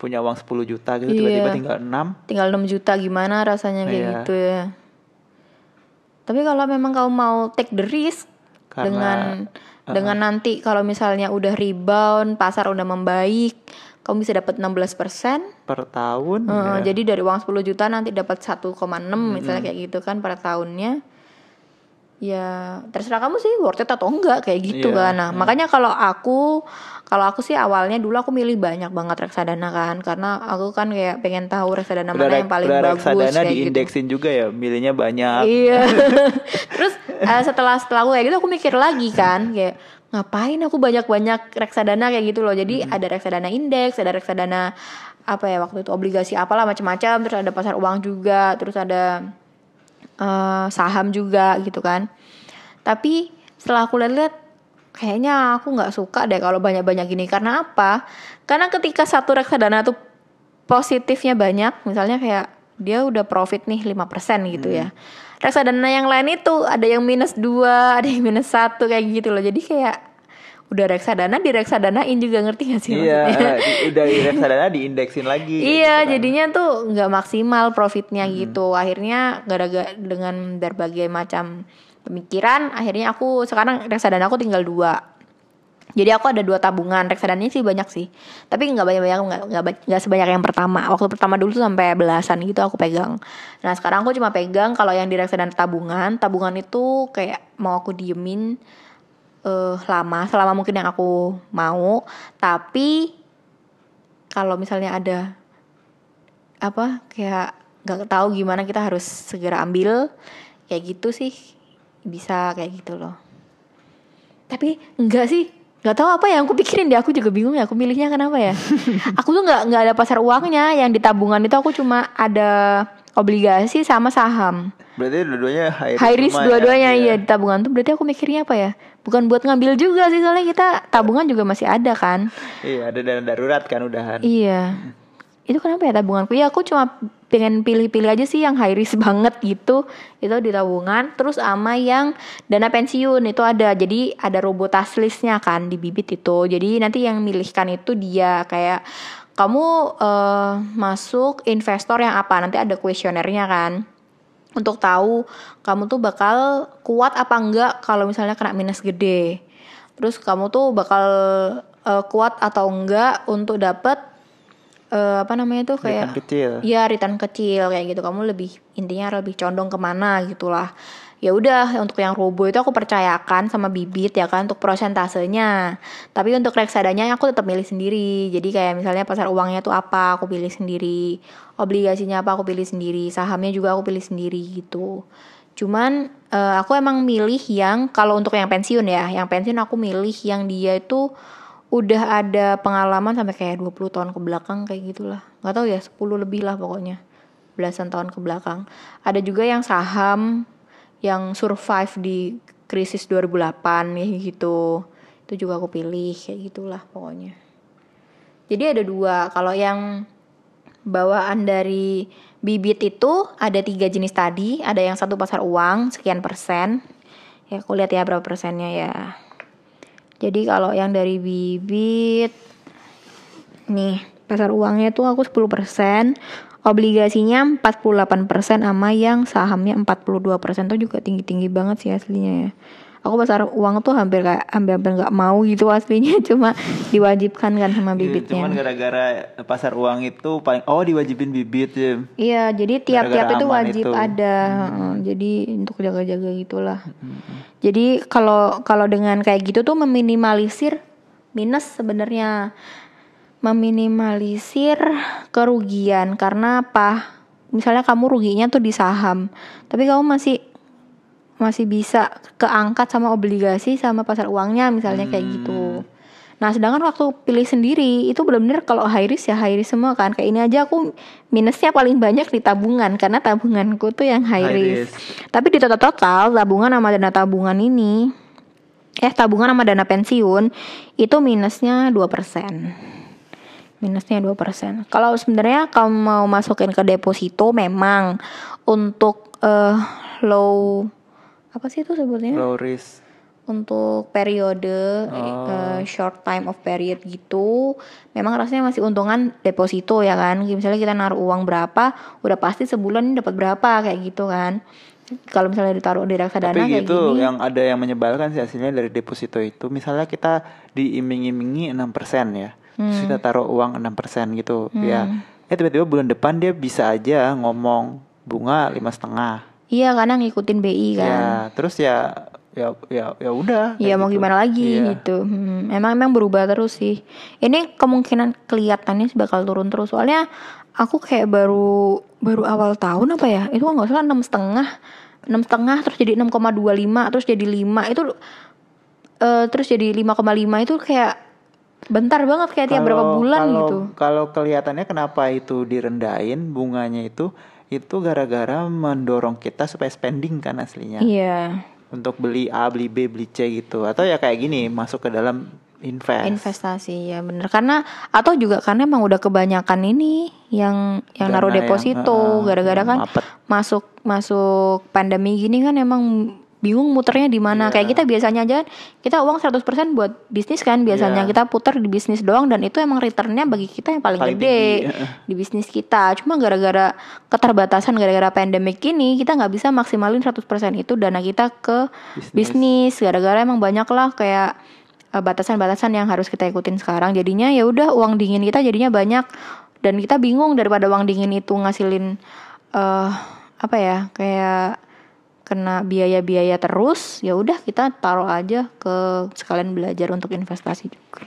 [SPEAKER 1] punya uang 10 juta gitu
[SPEAKER 2] Iya.
[SPEAKER 1] tiba-tiba tinggal 6
[SPEAKER 2] tinggal 6 juta gimana rasanya kayak
[SPEAKER 1] Iya.
[SPEAKER 2] gitu ya. Tapi kalau memang kamu mau take the risk
[SPEAKER 1] Karena,
[SPEAKER 2] dengan dengan nanti kalau misalnya udah rebound, pasar udah membaik, kamu bisa dapat 16%.
[SPEAKER 1] per tahun
[SPEAKER 2] Heeh,
[SPEAKER 1] ya.
[SPEAKER 2] Jadi dari uang 10 juta nanti dapat 1,6 misalnya kayak gitu kan per tahunnya. Ya terserah kamu sih worth it atau enggak kayak gitu
[SPEAKER 1] Iya,
[SPEAKER 2] kan. Nah, makanya kalau aku kalau aku sih awalnya dulu aku milih banyak banget reksadana kan karena aku kan kayak pengen tahu reksadana
[SPEAKER 1] Udah
[SPEAKER 2] mana
[SPEAKER 1] rek-
[SPEAKER 2] yang paling
[SPEAKER 1] udah
[SPEAKER 2] bagus
[SPEAKER 1] reksadana
[SPEAKER 2] kayak gitu.
[SPEAKER 1] diindeksin juga ya, milihnya banyak.
[SPEAKER 2] Iya. Terus eh, setelah setelah aku kayak gitu aku mikir lagi kan kayak ngapain aku banyak-banyak reksadana kayak gitu loh. Jadi ada reksadana indeks, ada reksadana apa ya waktu itu obligasi apalah macam-macam, terus ada pasar uang juga, terus ada eh, saham juga gitu kan. Tapi setelah aku lihat-lihat kayaknya aku nggak suka deh kalau banyak-banyak gini karena apa? Karena ketika satu reksadana tuh positifnya banyak, misalnya kayak dia udah profit nih 5% gitu ya. Reksadana yang lain itu ada yang minus 2, ada yang minus 1 kayak gitu loh. Jadi kayak udah reksadana di reksadanain juga ngerti gak sih
[SPEAKER 1] Iya,
[SPEAKER 2] maksudnya?
[SPEAKER 1] di, udah di reksadana diindeksin lagi.
[SPEAKER 2] Iya,
[SPEAKER 1] gitu kan.
[SPEAKER 2] jadinya tuh nggak maksimal profitnya gitu. Akhirnya gara-gara dengan berbagai macam pemikiran, akhirnya aku sekarang reksadana aku tinggal dua. Jadi aku ada dua tabungan, reksadananya sih banyak sih. Tapi nggak banyak-banyak, nggak nggak ba- nggak sebanyak yang pertama. Waktu pertama dulu tuh sampai belasan gitu aku pegang. Nah sekarang aku cuma pegang kalau yang di reksadana tabungan, tabungan itu kayak mau aku diemin eh lama, selama mungkin yang aku mau. Tapi kalau misalnya ada apa kayak nggak tahu gimana kita harus segera ambil kayak gitu sih bisa kayak gitu loh. Tapi enggak sih nggak tahu apa yang aku pikirin deh. Aku juga bingung ya aku milihnya kenapa ya? Aku tuh nggak nggak ada pasar uangnya. Yang di tabungan itu aku cuma ada obligasi sama saham.
[SPEAKER 1] Berarti dua-duanya high risk,
[SPEAKER 2] high risk
[SPEAKER 1] lumayan,
[SPEAKER 2] dua-duanya iya. Di tabungan tuh berarti aku mikirnya apa ya bukan buat ngambil juga sih soalnya kita tabungan juga masih ada kan.
[SPEAKER 1] Iya, ada dana darurat kan udahan.
[SPEAKER 2] Iya. itu kenapa ya tabunganku? Ya aku cuma pengen pilih-pilih aja sih yang high risk banget gitu. Itu di tabungan terus sama yang dana pensiun itu ada. Jadi ada robotas listnya kan di bibit itu. Jadi nanti yang milihkan itu dia. Kayak kamu uh, masuk investor yang apa? Nanti ada kuesionernya kan untuk tahu kamu tuh bakal kuat apa enggak kalau misalnya kena minus gede. Terus kamu tuh bakal uh, kuat atau enggak untuk dapat uh, apa namanya tuh kayak
[SPEAKER 1] return kecil.
[SPEAKER 2] ya return kecil kayak gitu. Kamu lebih intinya lebih condong ke mana gitulah ya udah untuk yang robo itu aku percayakan sama bibit ya kan untuk prosentasenya. Tapi untuk reksadanya aku tetap milih sendiri. Jadi kayak misalnya pasar uangnya tuh apa aku pilih sendiri. Obligasinya apa aku pilih sendiri. Sahamnya juga aku pilih sendiri gitu. Cuman uh, aku emang milih yang kalau untuk yang pensiun ya yang pensiun aku milih yang dia itu udah ada pengalaman sampai kayak 20 tahun ke belakang kayak gitulah. Nggak tahu ya 10 lebih lah pokoknya belasan tahun ke belakang. Ada juga yang saham yang survive di krisis 2008 kayak gitu. Itu juga aku pilih kayak gitulah pokoknya. Jadi ada dua kalau yang bawaan dari bibit itu ada tiga jenis tadi ada yang satu pasar uang sekian persen. Ya aku lihat ya berapa persennya ya. Jadi kalau yang dari bibit nih pasar uangnya tuh aku 10%, obligasinya 48% sama yang sahamnya 42% tuh juga tinggi-tinggi banget sih aslinya ya. Aku pasar uang tuh hampir kayak hampir hampir nggak mau gitu aslinya cuma diwajibkan kan sama
[SPEAKER 1] Iya,
[SPEAKER 2] bibitnya.
[SPEAKER 1] Cuman gara-gara pasar uang itu paling oh diwajibin bibit ya.
[SPEAKER 2] Iya, jadi tiap-tiap itu wajib
[SPEAKER 1] itu.
[SPEAKER 2] ada. Heeh, Jadi untuk jaga-jaga gitulah. Jadi kalau kalau dengan kayak gitu tuh meminimalisir minus sebenarnya meminimalisir kerugian karena apa? Misalnya kamu ruginya tuh di saham, tapi kamu masih masih bisa keangkat sama obligasi sama pasar uangnya misalnya kayak gitu. Nah, sedangkan waktu pilih sendiri itu benar-benar kalau high risk ya high risk semua kan. Kayak ini aja aku minusnya paling banyak di tabungan karena tabunganku tuh yang high,
[SPEAKER 1] High
[SPEAKER 2] risk.
[SPEAKER 1] risk.
[SPEAKER 2] Tapi di total-total tabungan sama dana tabungan ini eh tabungan sama dana pensiun itu minusnya 2%. Minusnya 2%. Kalau sebenarnya kamu mau masukin ke deposito memang untuk eh low apa sih itu sebutnya?
[SPEAKER 1] Low risk.
[SPEAKER 2] untuk periode eh, short time of period gitu memang rasanya masih untungan deposito ya kan misalnya kita naruh uang berapa udah pasti sebulan ini dapat berapa kayak gitu kan kalau misalnya ditaruh di reksadana
[SPEAKER 1] Tapi
[SPEAKER 2] kayak
[SPEAKER 1] gitu
[SPEAKER 2] gini
[SPEAKER 1] yang ada yang menyebalkan sih hasilnya dari deposito itu. Misalnya kita diiming-imingi 6% ya. Terus
[SPEAKER 2] Hmm.
[SPEAKER 1] kita taruh uang 6% gitu ya. Eh tiba-tiba bulan depan dia bisa aja ngomong bunga lima setengah.
[SPEAKER 2] iya karena ngikutin BI kan
[SPEAKER 1] Ya, terus ya ya ya ya udah.
[SPEAKER 2] Iya
[SPEAKER 1] kayak
[SPEAKER 2] mau
[SPEAKER 1] gitu.
[SPEAKER 2] gimana lagi
[SPEAKER 1] Iya.
[SPEAKER 2] gitu. Hmm, emang emang berubah terus sih. Ini kemungkinan kelihatannya bakal turun terus. Soalnya aku kayak baru baru awal tahun apa ya? Itu nggak salah enam setengah, enam setengah terus jadi 6,25 terus jadi 5 itu eh terus jadi 5,5 itu kayak bentar banget kayak tiap berapa bulan
[SPEAKER 1] kalau-
[SPEAKER 2] gitu.
[SPEAKER 1] Kalau kelihatannya kenapa itu direndahin bunganya itu itu gara-gara mendorong kita supaya spending kan aslinya.
[SPEAKER 2] Iya.
[SPEAKER 1] Untuk beli A, beli B, beli C gitu. Atau ya kayak gini masuk ke dalam invest.
[SPEAKER 2] investasi ya bener karena atau juga karena emang udah kebanyakan ini yang yang
[SPEAKER 1] Dana
[SPEAKER 2] naruh
[SPEAKER 1] yang,
[SPEAKER 2] deposito gara-gara kan
[SPEAKER 1] mapet.
[SPEAKER 2] masuk masuk pandemi gini kan emang bingung muternya di mana
[SPEAKER 1] Iya.
[SPEAKER 2] kayak kita biasanya aja kita uang 100% buat bisnis kan biasanya
[SPEAKER 1] Iya.
[SPEAKER 2] kita putar di bisnis doang dan itu emang returnnya bagi kita yang paling,
[SPEAKER 1] Paling
[SPEAKER 2] gede
[SPEAKER 1] tinggi, heeh.
[SPEAKER 2] di bisnis kita cuma gara-gara keterbatasan gara-gara pandemik ini kita nggak bisa maksimalin 100% itu dana kita ke
[SPEAKER 1] Bisnis.
[SPEAKER 2] gara-gara emang banyak lah kayak eh, batasan-batasan yang harus kita ikutin sekarang jadinya ya udah uang dingin kita jadinya banyak dan kita bingung daripada uang dingin itu ngasilin eh apa ya kayak kena biaya-biaya terus ya udah kita taruh aja ke sekalian belajar untuk investasi juga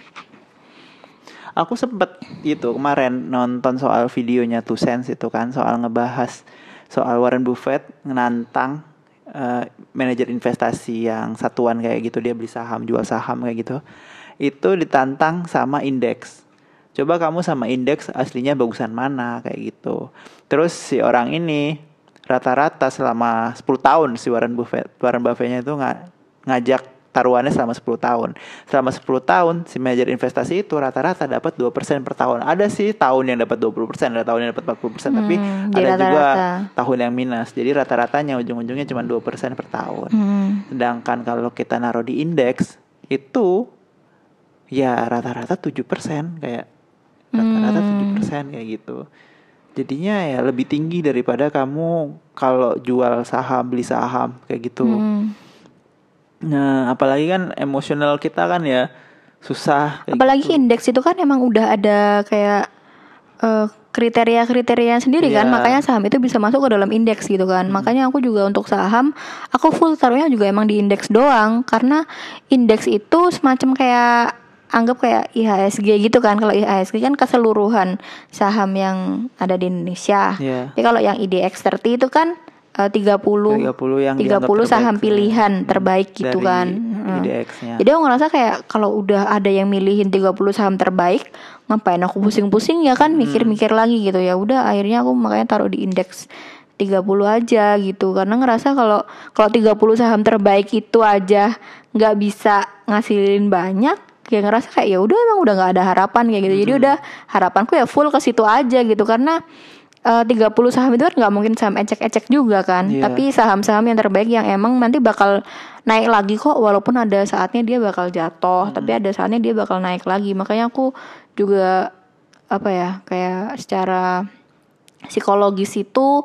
[SPEAKER 1] Aku sempet itu kemarin nonton soal videonya Two Cents itu kan soal ngebahas soal Warren Buffett nantang eh, manajer investasi yang satuan kayak gitu dia beli saham jual saham kayak gitu itu ditantang sama indeks. Coba kamu sama indeks aslinya bagusan mana kayak gitu. Terus si orang ini rata-rata selama 10 tahun si Warren Buffett Warren Buffett-nya itu nga- ngajak taruhannya selama 10 tahun. Selama 10 tahun si manajer investasi itu rata-rata dapat 2% per tahun. Ada sih tahun yang dapat 20%, ada tahun yang dapat 40%, tapi
[SPEAKER 2] Hmm,
[SPEAKER 1] ada
[SPEAKER 2] jadi
[SPEAKER 1] juga
[SPEAKER 2] rata-rata.
[SPEAKER 1] tahun yang minus. Jadi rata-ratanya ujung-ujungnya cuma 2% per tahun.
[SPEAKER 2] Hmm.
[SPEAKER 1] Sedangkan kalau kita naruh di indeks itu ya rata-rata 7% kayak rata-rata
[SPEAKER 2] Hmm.
[SPEAKER 1] 7% kayak gitu. Jadinya ya lebih tinggi daripada kamu kalau jual saham, beli saham kayak gitu.
[SPEAKER 2] Hmm.
[SPEAKER 1] Nah, apalagi kan emosional kita kan ya susah
[SPEAKER 2] Apalagi
[SPEAKER 1] gitu.
[SPEAKER 2] indeks itu kan emang udah ada kayak eh, kriteria-kriteria sendiri kan,
[SPEAKER 1] Iya.
[SPEAKER 2] makanya saham itu bisa masuk ke dalam indeks gitu kan. Makanya aku juga untuk saham, aku full taruhnya juga emang di indeks doang, karena indeks itu semacam kayak anggap kayak IHSG gitu kan. Kalau IHSG kan keseluruhan saham yang ada di Indonesia.
[SPEAKER 1] Iya.
[SPEAKER 2] Jadi kalau yang IDX 30 itu kan eh, 30
[SPEAKER 1] 30 yang
[SPEAKER 2] 30
[SPEAKER 1] dianggap
[SPEAKER 2] saham
[SPEAKER 1] terbaik,
[SPEAKER 2] pilihan terbaik gitu
[SPEAKER 1] dari
[SPEAKER 2] kan.
[SPEAKER 1] IDX-nya.
[SPEAKER 2] Jadi aku ngerasa kayak kalau udah ada yang milihin 30 saham terbaik, ngapain aku pusing-pusing ya kan mikir-mikir lagi gitu ya. Udah akhirnya aku makanya taruh di indeks 30 aja gitu karena ngerasa kalau kalau 30 saham terbaik itu aja nggak bisa ngasilin banyak ya ngerasa kayak ya udah emang udah nggak ada harapan kayak gitu. Jadi udah harapanku ya full ke situ aja gitu karena eh, 30 saham itu kan nggak mungkin saham ecek-ecek juga kan.
[SPEAKER 1] Iya.
[SPEAKER 2] Tapi saham-saham yang terbaik yang emang nanti bakal naik lagi kok walaupun ada saatnya dia bakal jatuh, tapi ada saatnya dia bakal naik lagi. Makanya aku juga apa ya, kayak secara psikologis itu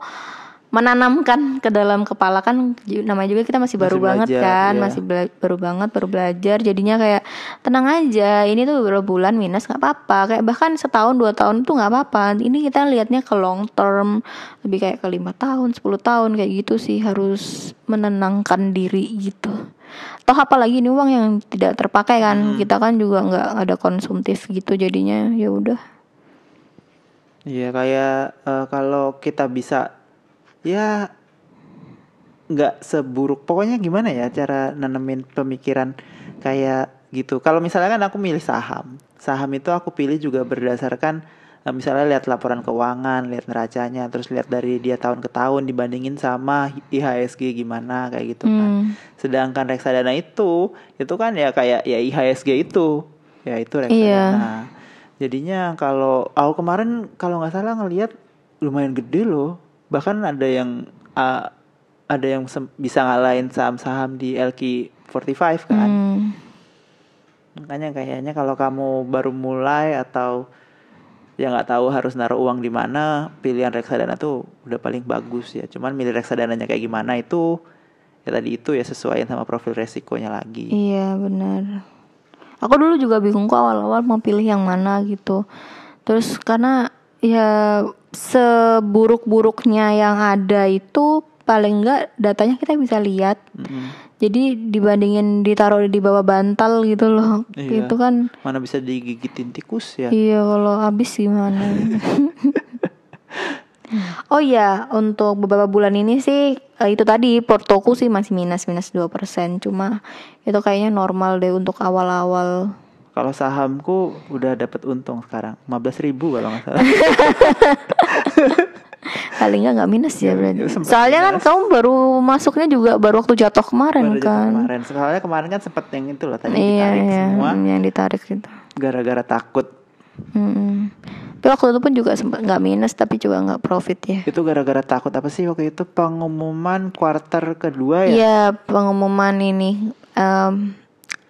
[SPEAKER 2] menanamkan ke dalam kepala kan namanya juga kita masih baru
[SPEAKER 1] Masih
[SPEAKER 2] banget
[SPEAKER 1] belajar,
[SPEAKER 2] kan
[SPEAKER 1] iya.
[SPEAKER 2] masih bela- baru banget baru belajar. Jadinya kayak tenang aja ini tuh beberapa bulan minus nggak apa-apa. Kayak bahkan setahun dua tahun tuh nggak apa-apa. Ini kita lihatnya ke long term lebih kayak ke lima tahun 10 tahun kayak gitu sih harus menenangkan diri gitu. Toh apalagi ini uang yang tidak terpakai kan kita kan juga nggak ada konsumtif gitu jadinya ya udah.
[SPEAKER 1] Iya kayak eh, kalau kita bisa ya nggak seburuk pokoknya gimana ya cara nanemin pemikiran kayak gitu. Kalau misalnya kan aku milih saham, saham itu aku pilih juga berdasarkan eh, misalnya lihat laporan keuangan, lihat neracanya, terus lihat dari dia tahun ke tahun dibandingin sama IHSG gimana kayak gitu kan.
[SPEAKER 2] Hmm.
[SPEAKER 1] Sedangkan reksadana itu itu kan ya kayak ya IHSG itu ya itu reksadana.
[SPEAKER 2] Iya.
[SPEAKER 1] Jadinya kalau aku kemarin kalau nggak salah ngelihat lumayan gede loh. Bahkan ada yang ah, ada yang bisa ngalahin saham-saham di LQ45 kan.
[SPEAKER 2] Hmm.
[SPEAKER 1] Makanya kayaknya kalau kamu baru mulai atau ya nggak tahu harus naruh uang di mana, pilihan reksadana tuh udah paling bagus ya. Cuman milih reksadananya kayak gimana itu ya tadi itu ya sesuaiin sama profil resikonya lagi.
[SPEAKER 2] Iya benar. Aku dulu juga bingung kok awal-awal mau pilih yang mana gitu. Terus karena ya seburuk-buruknya yang ada itu paling enggak datanya kita bisa lihat.
[SPEAKER 1] Mm-mm.
[SPEAKER 2] Jadi dibandingin ditaruh di bawah bantal gitu loh.
[SPEAKER 1] Iya.
[SPEAKER 2] Itu kan
[SPEAKER 1] Mana bisa digigitin tikus ya?
[SPEAKER 2] iya kalau habis gimana. oh iya, untuk beberapa bulan ini sih eh, itu tadi portoku sih masih minus minus 2% cuma itu kayaknya normal deh untuk awal-awal
[SPEAKER 1] Kalau sahamku udah dapat untung sekarang 15.000 ribu kalau nggak salah.
[SPEAKER 2] paling nggak nggak minus ya berarti.
[SPEAKER 1] ya sempet
[SPEAKER 2] Soalnya kan kamu baru masuknya juga baru waktu jatuh kemarin
[SPEAKER 1] Baru jatuh
[SPEAKER 2] kan.
[SPEAKER 1] kemarin. Soalnya kemarin kan sempet yang itu loh tadi
[SPEAKER 2] Iya,
[SPEAKER 1] ditarik
[SPEAKER 2] iya,
[SPEAKER 1] semua
[SPEAKER 2] yang ditarik gitu.
[SPEAKER 1] gara-gara takut.
[SPEAKER 2] Mm-mm. Tapi waktu itu pun juga sempat nggak minus tapi juga nggak profit ya.
[SPEAKER 1] Itu gara-gara takut apa sih waktu itu pengumuman kuarter kedua ya?
[SPEAKER 2] Iya pengumuman ini em,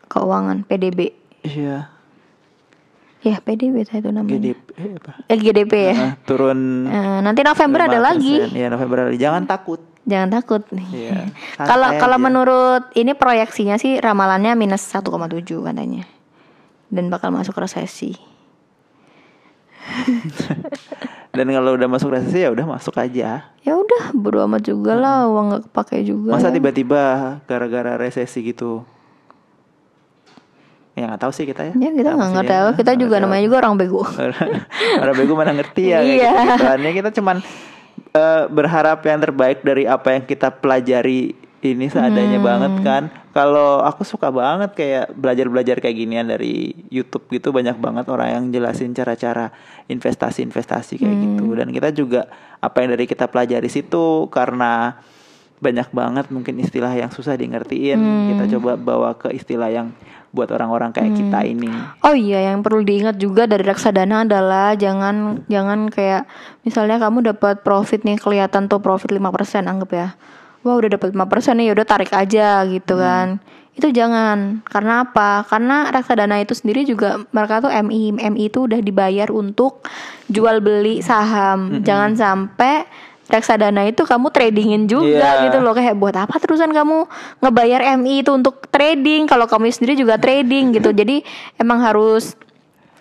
[SPEAKER 2] keuangan PDB.
[SPEAKER 1] Iya.
[SPEAKER 2] Ya PDB itu namanya.
[SPEAKER 1] GDP eh, apa?
[SPEAKER 2] Eh, GDP ya.
[SPEAKER 1] Nah, turun
[SPEAKER 2] Eh, nanti November ada
[SPEAKER 1] 5%.
[SPEAKER 2] lagi.
[SPEAKER 1] Iya, November ada lagi. Jangan takut.
[SPEAKER 2] Jangan takut.
[SPEAKER 1] Iya.
[SPEAKER 2] Kalau kalau menurut ini proyeksinya sih ramalannya minus 1,7 katanya. Dan bakal masuk resesi.
[SPEAKER 1] Dan kalau udah masuk resesi ya udah masuk aja.
[SPEAKER 2] Ya udah, bodo amat juga lah, uang nggak kepake juga.
[SPEAKER 1] Masa tiba-tiba gara-gara resesi gitu? Ya nggak tahu sih kita ya.
[SPEAKER 2] Ya kita nggak ngerti
[SPEAKER 1] ya?
[SPEAKER 2] apa, kita juga namanya
[SPEAKER 1] tahu.
[SPEAKER 2] juga orang bego.
[SPEAKER 1] Orang bego mana ngerti ya
[SPEAKER 2] Iya.
[SPEAKER 1] gitu. Soalnya kita cuman eh, berharap yang terbaik dari apa yang kita pelajari ini seadanya
[SPEAKER 2] Hmm.
[SPEAKER 1] banget kan. Kalau aku suka banget kayak belajar-belajar kayak ginian dari YouTube gitu banyak banget orang yang jelasin cara-cara investasi-investasi kayak
[SPEAKER 2] Hmm.
[SPEAKER 1] gitu dan kita juga apa yang dari kita pelajari situ karena banyak banget mungkin istilah yang susah di ngertiin.
[SPEAKER 2] Hmm.
[SPEAKER 1] Kita coba bawa ke istilah yang buat orang-orang kayak kita
[SPEAKER 2] Hmm.
[SPEAKER 1] ini.
[SPEAKER 2] Oh iya, yang perlu diingat juga dari reksadana adalah jangan jangan kayak misalnya kamu dapat profit nih kelihatan tuh profit 5% anggap ya. Wah, udah dapat 5% nih, udah tarik aja gitu kan. Itu jangan. Karena apa? Karena reksadana itu sendiri juga mereka tuh MI MI itu udah dibayar untuk jual beli saham. Jangan sampai reksadana itu kamu tradingin juga
[SPEAKER 1] Iya.
[SPEAKER 2] gitu loh kayak buat apa terusan kamu ngebayar MI itu untuk trading kalau kamu sendiri juga trading gitu jadi emang harus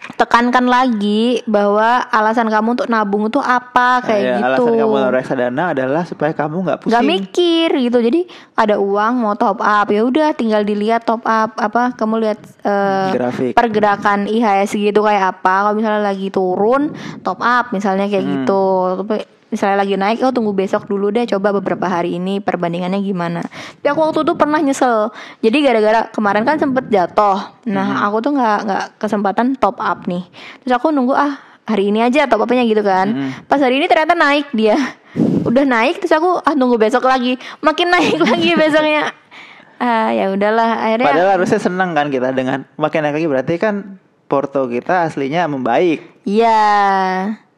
[SPEAKER 2] tekankan lagi bahwa alasan kamu untuk nabung itu apa kayak
[SPEAKER 1] Ya,
[SPEAKER 2] gitu
[SPEAKER 1] Alasan kamu naruh reksadana adalah supaya kamu nggak pusing.
[SPEAKER 2] nggak mikir gitu jadi ada uang mau top up ya udah tinggal dilihat top up apa kamu lihat eh,
[SPEAKER 1] Grafik.
[SPEAKER 2] pergerakan IHSG gitu kayak apa kalau misalnya lagi turun top up misalnya kayak
[SPEAKER 1] Hmm.
[SPEAKER 2] gitu tapi misalnya lagi naik oh tunggu besok dulu deh coba beberapa hari ini perbandingannya gimana. Tapi aku waktu itu pernah nyesel. Jadi gara-gara kemarin kan sempet jatuh. Nah
[SPEAKER 1] Hmm.
[SPEAKER 2] aku tuh nggak nggak kesempatan top up nih. Terus aku nunggu ah hari ini aja top upnya gitu kan.
[SPEAKER 1] Hmm.
[SPEAKER 2] pas hari ini ternyata naik dia. Udah naik terus aku ah nunggu besok lagi. Makin naik lagi besoknya. Ah ya udahlah akhirnya
[SPEAKER 1] Padahal harusnya senang kan kita dengan makin naik lagi. Berarti kan porto kita aslinya membaik.
[SPEAKER 2] iya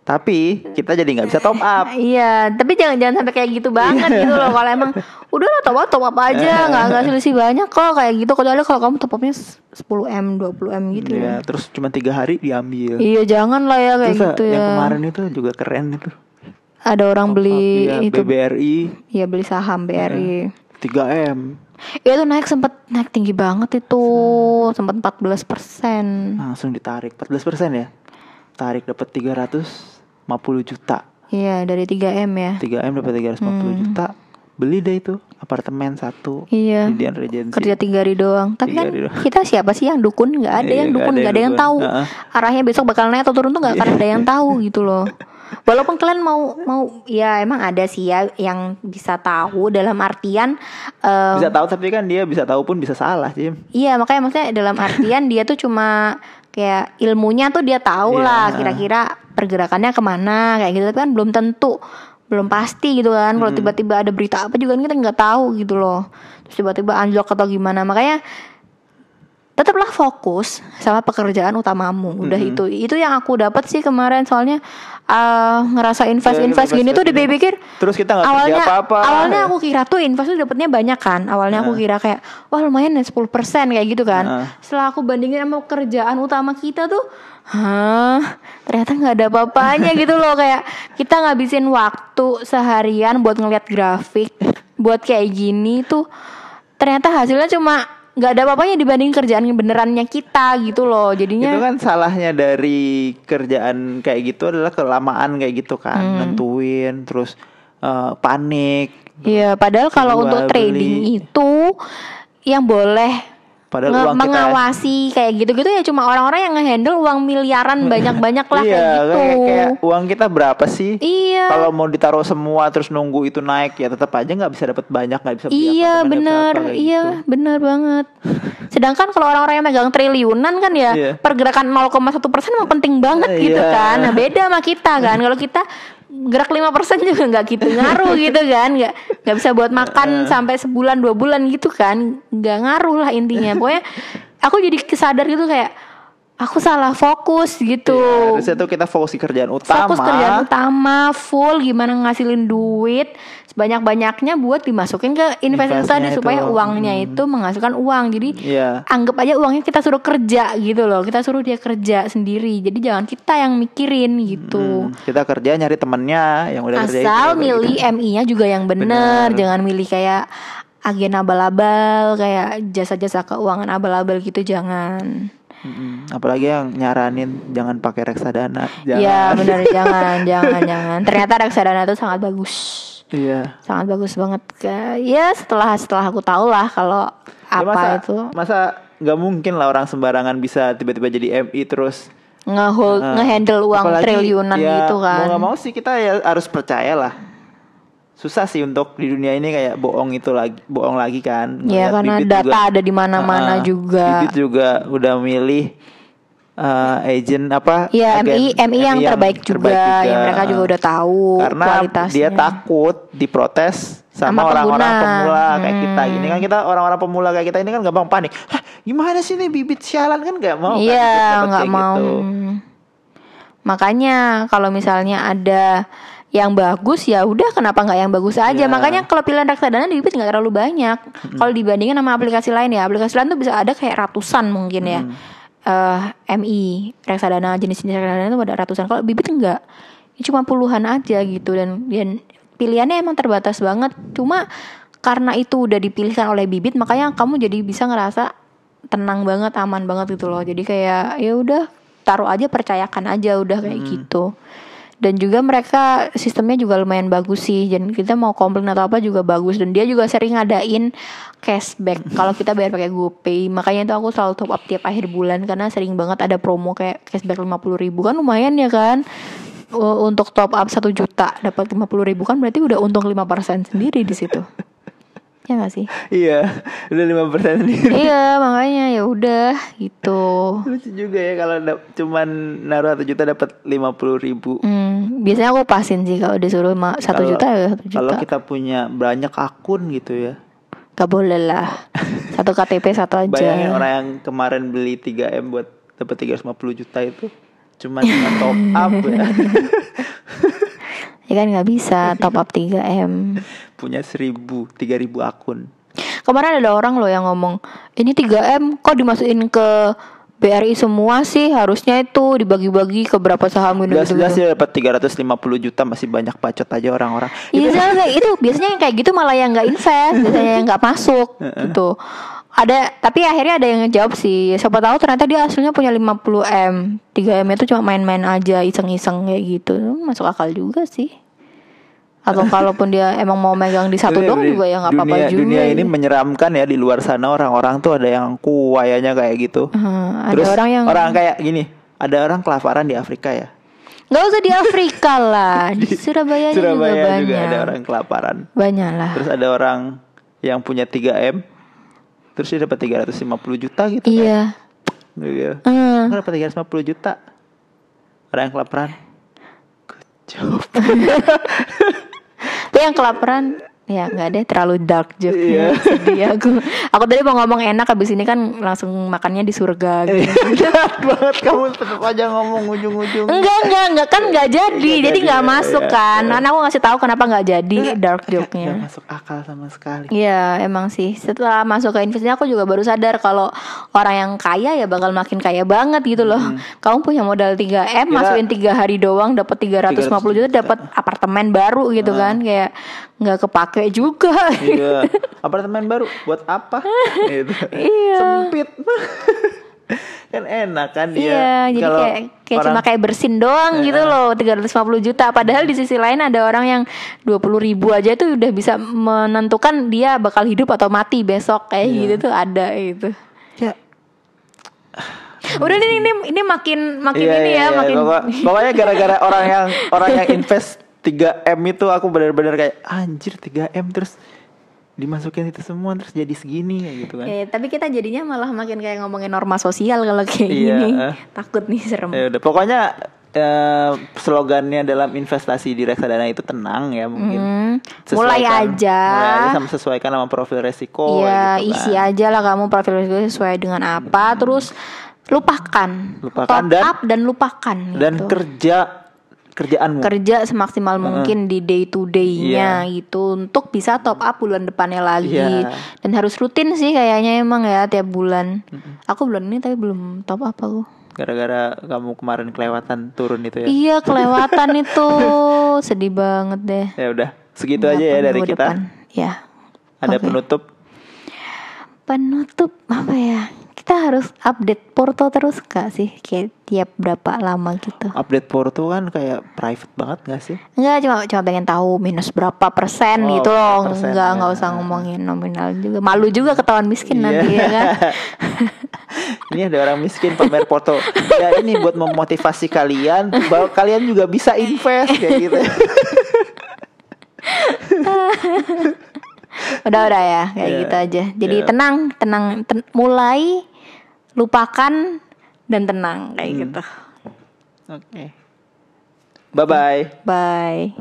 [SPEAKER 1] Tapi kita jadi nggak bisa top up.
[SPEAKER 2] Iya, tapi jangan jangan sampai kayak gitu banget gitu loh. Kalau emang udah lah top up top up aja, nggak nggak selisih banyak kok kayak gitu. Kecuali kalau kamu top upnya 10 m, 20 m gitu.
[SPEAKER 1] Ya,
[SPEAKER 2] Ya.
[SPEAKER 1] terus cuma tiga hari diambil.
[SPEAKER 2] Iya, jangan lah ya kayak
[SPEAKER 1] Terus
[SPEAKER 2] gitu
[SPEAKER 1] yang
[SPEAKER 2] ya.
[SPEAKER 1] kemarin itu juga keren itu.
[SPEAKER 2] Ada orang beli
[SPEAKER 1] Iya,
[SPEAKER 2] itu,
[SPEAKER 1] BBRI
[SPEAKER 2] iya beli saham BRI.
[SPEAKER 1] 3M.
[SPEAKER 2] Iya tuh naik sempet naik tinggi banget itu, sempet 14 persen.
[SPEAKER 1] Langsung ditarik 14% ya. Tarik dapat 350 juta.
[SPEAKER 2] Iya dari 3 m ya.
[SPEAKER 1] 3M dapat 350 juta. Beli deh itu apartemen satu
[SPEAKER 2] Hmm. Iya.
[SPEAKER 1] di Regency.
[SPEAKER 2] kerja tiga hari doang tapi
[SPEAKER 1] Tiga
[SPEAKER 2] kan
[SPEAKER 1] doang.
[SPEAKER 2] kita siapa sih yang dukun nggak ada
[SPEAKER 1] Iya,
[SPEAKER 2] yang dukun
[SPEAKER 1] ada
[SPEAKER 2] nggak ada
[SPEAKER 1] yang
[SPEAKER 2] yang tahu
[SPEAKER 1] Heeh.
[SPEAKER 2] arahnya besok bakal naik atau turun tuh nggak akan ada yang tahu gitu loh walaupun kalian mau mau ya emang ada sih ya yang bisa tahu dalam artian eh,
[SPEAKER 1] Bisa tahu tapi kan dia bisa tahu pun bisa salah, Jim.
[SPEAKER 2] iya makanya maksudnya dalam artian dia tuh cuma kayak ilmunya tuh dia tahu
[SPEAKER 1] Iya.
[SPEAKER 2] lah kira-kira pergerakannya ke mana kayak gitu. Tapi kan belum tentu belum pasti gitu kan. Kalau tiba-tiba ada berita apa juga kan kita nggak tahu gitu loh. Terus tiba-tiba anjlok atau gimana. Makanya tetaplah fokus sama pekerjaan utamamu. Udah itu itu yang aku dapat sih kemarin. Soalnya eh, ngerasa invest invest
[SPEAKER 1] invest-
[SPEAKER 2] gini tuh
[SPEAKER 1] invest gini.
[SPEAKER 2] dipikir
[SPEAKER 1] Terus kita nggak
[SPEAKER 2] awalnya
[SPEAKER 1] apa-apa.
[SPEAKER 2] awalnya aku kira tuh invest tuh dapatnya banyak kan. Awalnya aku kira kayak wah lumayan ya 10% kayak gitu kan.
[SPEAKER 1] Nah.
[SPEAKER 2] setelah aku bandingin sama kerjaan utama kita tuh hah? Ternyata nggak ada apa-apanya gitu loh. Kayak kita ngabisin waktu seharian buat ngeliat grafik buat kayak gini tuh ternyata hasilnya cuma nggak ada apa-apanya dibanding kerjaan benerannya kita gitu loh jadinya
[SPEAKER 1] Itu kan salahnya dari kerjaan kayak gitu adalah kelamaan kayak gitu kan,
[SPEAKER 2] Hmm.
[SPEAKER 1] nentuin terus eh, panik.
[SPEAKER 2] Iya, padahal kalau untuk trading
[SPEAKER 1] beli.
[SPEAKER 2] itu yang boleh
[SPEAKER 1] Padahal
[SPEAKER 2] nge-
[SPEAKER 1] uang kita
[SPEAKER 2] mengawasi kayak gitu-gitu ya cuma orang-orang yang ngehandle uang miliaran banyak-banyak lah
[SPEAKER 1] iya,
[SPEAKER 2] kayak gitu.
[SPEAKER 1] kayak, kayak uang kita berapa sih?
[SPEAKER 2] Iya.
[SPEAKER 1] Kalau mau ditaruh semua terus nunggu itu naik ya tetap aja nggak bisa dapat banyak, nggak bisa
[SPEAKER 2] Iya bener,
[SPEAKER 1] apa, kayak
[SPEAKER 2] iya
[SPEAKER 1] gitu.
[SPEAKER 2] bener banget. Sedangkan kalau orang-orang yang megang triliunan kan ya
[SPEAKER 1] Iya.
[SPEAKER 2] pergerakan 0,1 persen penting banget gitu
[SPEAKER 1] Iya.
[SPEAKER 2] kan. Nah beda sama kita kan. Kalau kita gerak 5 persen juga nggak gitu ngaruh gitu kan. Nggak nggak bisa buat
[SPEAKER 1] Iya.
[SPEAKER 2] makan sampai sebulan dua bulan gitu kan. Nggak ngaruh lah intinya. Pokoknya aku jadi kesadar gitu kayak aku salah fokus gitu.
[SPEAKER 1] Iya, harusnya tuh kita fokus di kerjaan utama.
[SPEAKER 2] Fokus kerjaan utama full gimana ngasilin duit sebanyak-banyaknya buat dimasukin ke investasi
[SPEAKER 1] Investnya
[SPEAKER 2] tadi
[SPEAKER 1] itu.
[SPEAKER 2] supaya uangnya itu menghasilkan uang. Jadi
[SPEAKER 1] Iya.
[SPEAKER 2] anggap aja uangnya kita suruh kerja gitu loh. Kita suruh dia kerja sendiri. Jadi jangan kita yang mikirin gitu.
[SPEAKER 1] Hmm, kita kerja nyari temennya yang udah kerja itu,
[SPEAKER 2] Asal milih
[SPEAKER 1] gitu.
[SPEAKER 2] MI-nya juga yang bener, jangan milih kayak agen abal-abal kayak jasa-jasa keuangan abal-abal gitu jangan.
[SPEAKER 1] Mm-mm. Apalagi yang nyaranin jangan pakai reksadana. Jangan.
[SPEAKER 2] Ya benar jangan jangan jangan. Ternyata reksadana itu sangat bagus.
[SPEAKER 1] Iya.
[SPEAKER 2] sangat bagus banget ya setelah setelah aku tahu lah kalau
[SPEAKER 1] Ya,
[SPEAKER 2] apa
[SPEAKER 1] masa,
[SPEAKER 2] itu
[SPEAKER 1] Masa nggak mungkin lah orang sembarangan bisa tiba-tiba jadi MI terus
[SPEAKER 2] ngehold
[SPEAKER 1] Nah,
[SPEAKER 2] ngehandle uang
[SPEAKER 1] apalagi,
[SPEAKER 2] triliunan
[SPEAKER 1] ya,
[SPEAKER 2] gitu kan
[SPEAKER 1] Mau nggak mau sih kita ya harus percaya lah. Susah sih untuk di dunia ini kayak bohong itu lagi, bohong lagi kan.
[SPEAKER 2] ya
[SPEAKER 1] Ngeliat
[SPEAKER 2] karena data
[SPEAKER 1] juga-
[SPEAKER 2] ada di mana-mana
[SPEAKER 1] Ah,
[SPEAKER 2] juga
[SPEAKER 1] Bibit juga udah milih eh, agent apa?
[SPEAKER 2] Iya,
[SPEAKER 1] agen-
[SPEAKER 2] MI, MI yang terbaik juga, yang mereka juga udah tahu
[SPEAKER 1] Karena
[SPEAKER 2] kualitasnya.
[SPEAKER 1] dia takut diprotes sama orang-orang pemula kayak
[SPEAKER 2] Hmm.
[SPEAKER 1] kita ini kan kita orang-orang pemula kayak kita ini kan gampang panik. Hah, gimana sih nih bibit sialan kan nggak mau kan
[SPEAKER 2] Iya, nggak
[SPEAKER 1] kayak
[SPEAKER 2] mau.
[SPEAKER 1] gitu.
[SPEAKER 2] Makanya kalau misalnya ada yang bagus ya udah kenapa nggak yang bagus aja
[SPEAKER 1] Iya.
[SPEAKER 2] makanya kalau pilihan reksadana di bibit nggak terlalu banyak kalau dibandingkan sama aplikasi lain ya aplikasi lain tuh bisa ada kayak ratusan mungkin ya Eh, MI reksadana jenis-jenis reksadana itu ada ratusan. Kalau bibit enggak ini cuma puluhan aja gitu. Dan dan pilihannya emang terbatas banget. Cuma karena itu udah dipilihkan oleh bibit makanya kamu jadi bisa ngerasa tenang banget aman banget gitu loh. Jadi kayak ya udah taruh aja percayakan aja udah kayak gitu dan juga mereka sistemnya juga lumayan bagus sih. Dan kita mau komplain atau apa juga bagus. Dan dia juga sering ngadain cashback kalau kita bayar pakai GoPay. Makanya itu aku selalu top up tiap akhir bulan karena sering banget ada promo kayak cashback 50.000 ribu. Kan lumayan ya kan? Untuk top up 1 juta dapat 50.000 ribu kan berarti udah untung 5% sendiri di situ ya gak sih
[SPEAKER 1] Iya, udah lima persen sendiri.
[SPEAKER 2] iya makanya ya udah gitu
[SPEAKER 1] Lucu juga ya kalau cuman naruh satu juta dapat lima puluh ribu.
[SPEAKER 2] Hmm, biasanya aku pasin sih kalau disuruh satu
[SPEAKER 1] Kalau-
[SPEAKER 2] juta ya satu
[SPEAKER 1] Kalau
[SPEAKER 2] juta.
[SPEAKER 1] kita punya banyak akun gitu ya.
[SPEAKER 2] Gak boleh lah. Satu KTP satu aja.
[SPEAKER 1] Bayangin orang yang kemarin beli 3M buat dapat 350 juta itu cuma dengan top up ya.
[SPEAKER 2] Ya kan nggak bisa top up 3M.
[SPEAKER 1] punya 1000, 3000 akun.
[SPEAKER 2] Kemarin ada orang loh yang ngomong, "Ini 3M kok dimasukin ke BRI semua sih? Harusnya itu dibagi-bagi ke berapa saham gitu gitu."
[SPEAKER 1] Jelas-jelas ya dapat 350 juta masih banyak bacot aja orang-orang.
[SPEAKER 2] Iya soalnya kayak itu biasanya yang kayak gitu malah yang nggak invest, biasanya yang nggak masuk gitu. Ada tapi akhirnya ada yang ngejawab sih. Siapa tahu ternyata dia aslinya punya 50 m, 3 m itu cuma main-main aja, iseng-iseng kayak gitu. Masuk akal juga sih. Atau kalaupun dia emang mau megang di satu dong juga ya nggak apa-apa juga.
[SPEAKER 1] Dunia ini menyeramkan ya di luar sana orang-orang tuh ada yang kuayanya kayak gitu.
[SPEAKER 2] Hmm, ada
[SPEAKER 1] Terus
[SPEAKER 2] orang yang
[SPEAKER 1] orang kayak gini, ada orang kelaparan di Afrika ya.
[SPEAKER 2] nggak usah di Afrika lah, di Surabaya, juga
[SPEAKER 1] Surabaya
[SPEAKER 2] banyak.
[SPEAKER 1] juga ada orang kelaparan.
[SPEAKER 2] Banyak lah.
[SPEAKER 1] Terus ada orang yang punya 3M terus dia dapat 350 juta gitu kan.
[SPEAKER 2] Iya.
[SPEAKER 1] Gitu.
[SPEAKER 2] Hmm.
[SPEAKER 1] Nggak dapat 350 juta. Orang yang kelaparan. Good job.
[SPEAKER 2] Tapi yang kelaparan ya nggak deh terlalu dark joke
[SPEAKER 1] Iya.
[SPEAKER 2] sedih aku aku tadi mau ngomong enak habis ini kan langsung makannya di surga gitu.
[SPEAKER 1] Jahat banget kamu tetap aja ngomong ujung-ujung.
[SPEAKER 2] enggak enggak enggak kan nggak jadi
[SPEAKER 1] Nggak
[SPEAKER 2] jadi
[SPEAKER 1] jadi,
[SPEAKER 2] nggak
[SPEAKER 1] ya,
[SPEAKER 2] masuk
[SPEAKER 1] ya.
[SPEAKER 2] kan karena aku ngasih tahu kenapa nggak jadi dark
[SPEAKER 1] Gak
[SPEAKER 2] joke-nya
[SPEAKER 1] masuk akal sama sekali.
[SPEAKER 2] Iya emang sih setelah masuk ke investasi aku juga baru sadar kalau orang yang kaya ya bakal makin kaya banget gitu loh. Kamu punya modal 3 m
[SPEAKER 1] Hmm. Kira-
[SPEAKER 2] masukin tiga hari doang dapat 350 juta dapat apartemen baru gitu kan kayak nggak kepake juga.
[SPEAKER 1] Iya. Apartemen baru buat apa? Gitu.
[SPEAKER 2] Iya.
[SPEAKER 1] Sempit. kan enak kan dia.
[SPEAKER 2] Iya, jadi
[SPEAKER 1] Kalau
[SPEAKER 2] kayak kayak
[SPEAKER 1] orang-
[SPEAKER 2] cuma kayak bersin doang gitu loh 350 juta Padahal di sisi lain ada orang yang 20 ribu aja tuh udah bisa menentukan dia bakal hidup atau mati besok Kayak
[SPEAKER 1] Iya.
[SPEAKER 2] gitu tuh ada gitu
[SPEAKER 1] ya
[SPEAKER 2] Udah ini ini, ini makin makin
[SPEAKER 1] Iya,
[SPEAKER 2] ini
[SPEAKER 1] iya,
[SPEAKER 2] ya
[SPEAKER 1] iya.
[SPEAKER 2] makin
[SPEAKER 1] Pokok- pokoknya gara-gara orang yang orang yang invest 3M itu aku benar-benar kayak anjir 3M terus dimasukin itu semua terus jadi segini gitu kan.
[SPEAKER 2] Ya, tapi kita jadinya malah makin kayak ngomongin norma sosial kalau kayak
[SPEAKER 1] Iya,
[SPEAKER 2] gini.
[SPEAKER 1] eh.
[SPEAKER 2] Takut nih serem.
[SPEAKER 1] Ya udah pokoknya eh, slogannya dalam investasi di reksadana itu tenang ya mungkin.
[SPEAKER 2] Hmm,
[SPEAKER 1] Sesuaikan-
[SPEAKER 2] mulai aja.
[SPEAKER 1] Mulai aja sama sesuaikan sama profil resiko
[SPEAKER 2] Iya,
[SPEAKER 1] gitu
[SPEAKER 2] isi
[SPEAKER 1] kan.
[SPEAKER 2] aja lah kamu profil risiko sesuai dengan apa, terus lupakan.
[SPEAKER 1] Lupakan
[SPEAKER 2] Top
[SPEAKER 1] dan-
[SPEAKER 2] up dan lupakan
[SPEAKER 1] Dan
[SPEAKER 2] gitu.
[SPEAKER 1] kerja kerjaanmu.
[SPEAKER 2] kerja semaksimal mungkin di day to day-nya
[SPEAKER 1] Iya.
[SPEAKER 2] gitu untuk bisa top up bulan depannya lagi.
[SPEAKER 1] Iya.
[SPEAKER 2] Dan harus rutin sih kayaknya emang ya tiap bulan. Aku bulan ini tapi belum top up aku.
[SPEAKER 1] Gara-gara kamu kemarin kelewatan turun itu ya.
[SPEAKER 2] Iya kelewatan itu sedih banget deh.
[SPEAKER 1] Ya udah, segitu aja ya dari kita.
[SPEAKER 2] depan. Ya.
[SPEAKER 1] Ada
[SPEAKER 2] Oke.
[SPEAKER 1] penutup.
[SPEAKER 2] Penutup apa ya? Kita harus update Porto terus gak sih? Kayak tiap berapa lama gitu.
[SPEAKER 1] Update Porto kan kayak private banget gak sih?
[SPEAKER 2] Enggak cuma cuma pengen tahu minus berapa persen
[SPEAKER 1] Oh,
[SPEAKER 2] gitu loh.
[SPEAKER 1] persen,
[SPEAKER 2] Enggak
[SPEAKER 1] ya.
[SPEAKER 2] enggak usah ngomongin nominal juga. Malu juga ketahuan miskin nanti
[SPEAKER 1] Iya.
[SPEAKER 2] ya kan.
[SPEAKER 1] ini ada orang miskin pamer Porto. Ya ini buat memotivasi kalian bahwa kalian juga bisa invest kayak gitu.
[SPEAKER 2] udah udah ya kayak
[SPEAKER 1] Iya.
[SPEAKER 2] gitu aja. Jadi
[SPEAKER 1] Iya.
[SPEAKER 2] tenang, tenang ten- mulai lupakan dan tenang kayak gitu.
[SPEAKER 1] Oke. Bye bye.
[SPEAKER 2] Bye.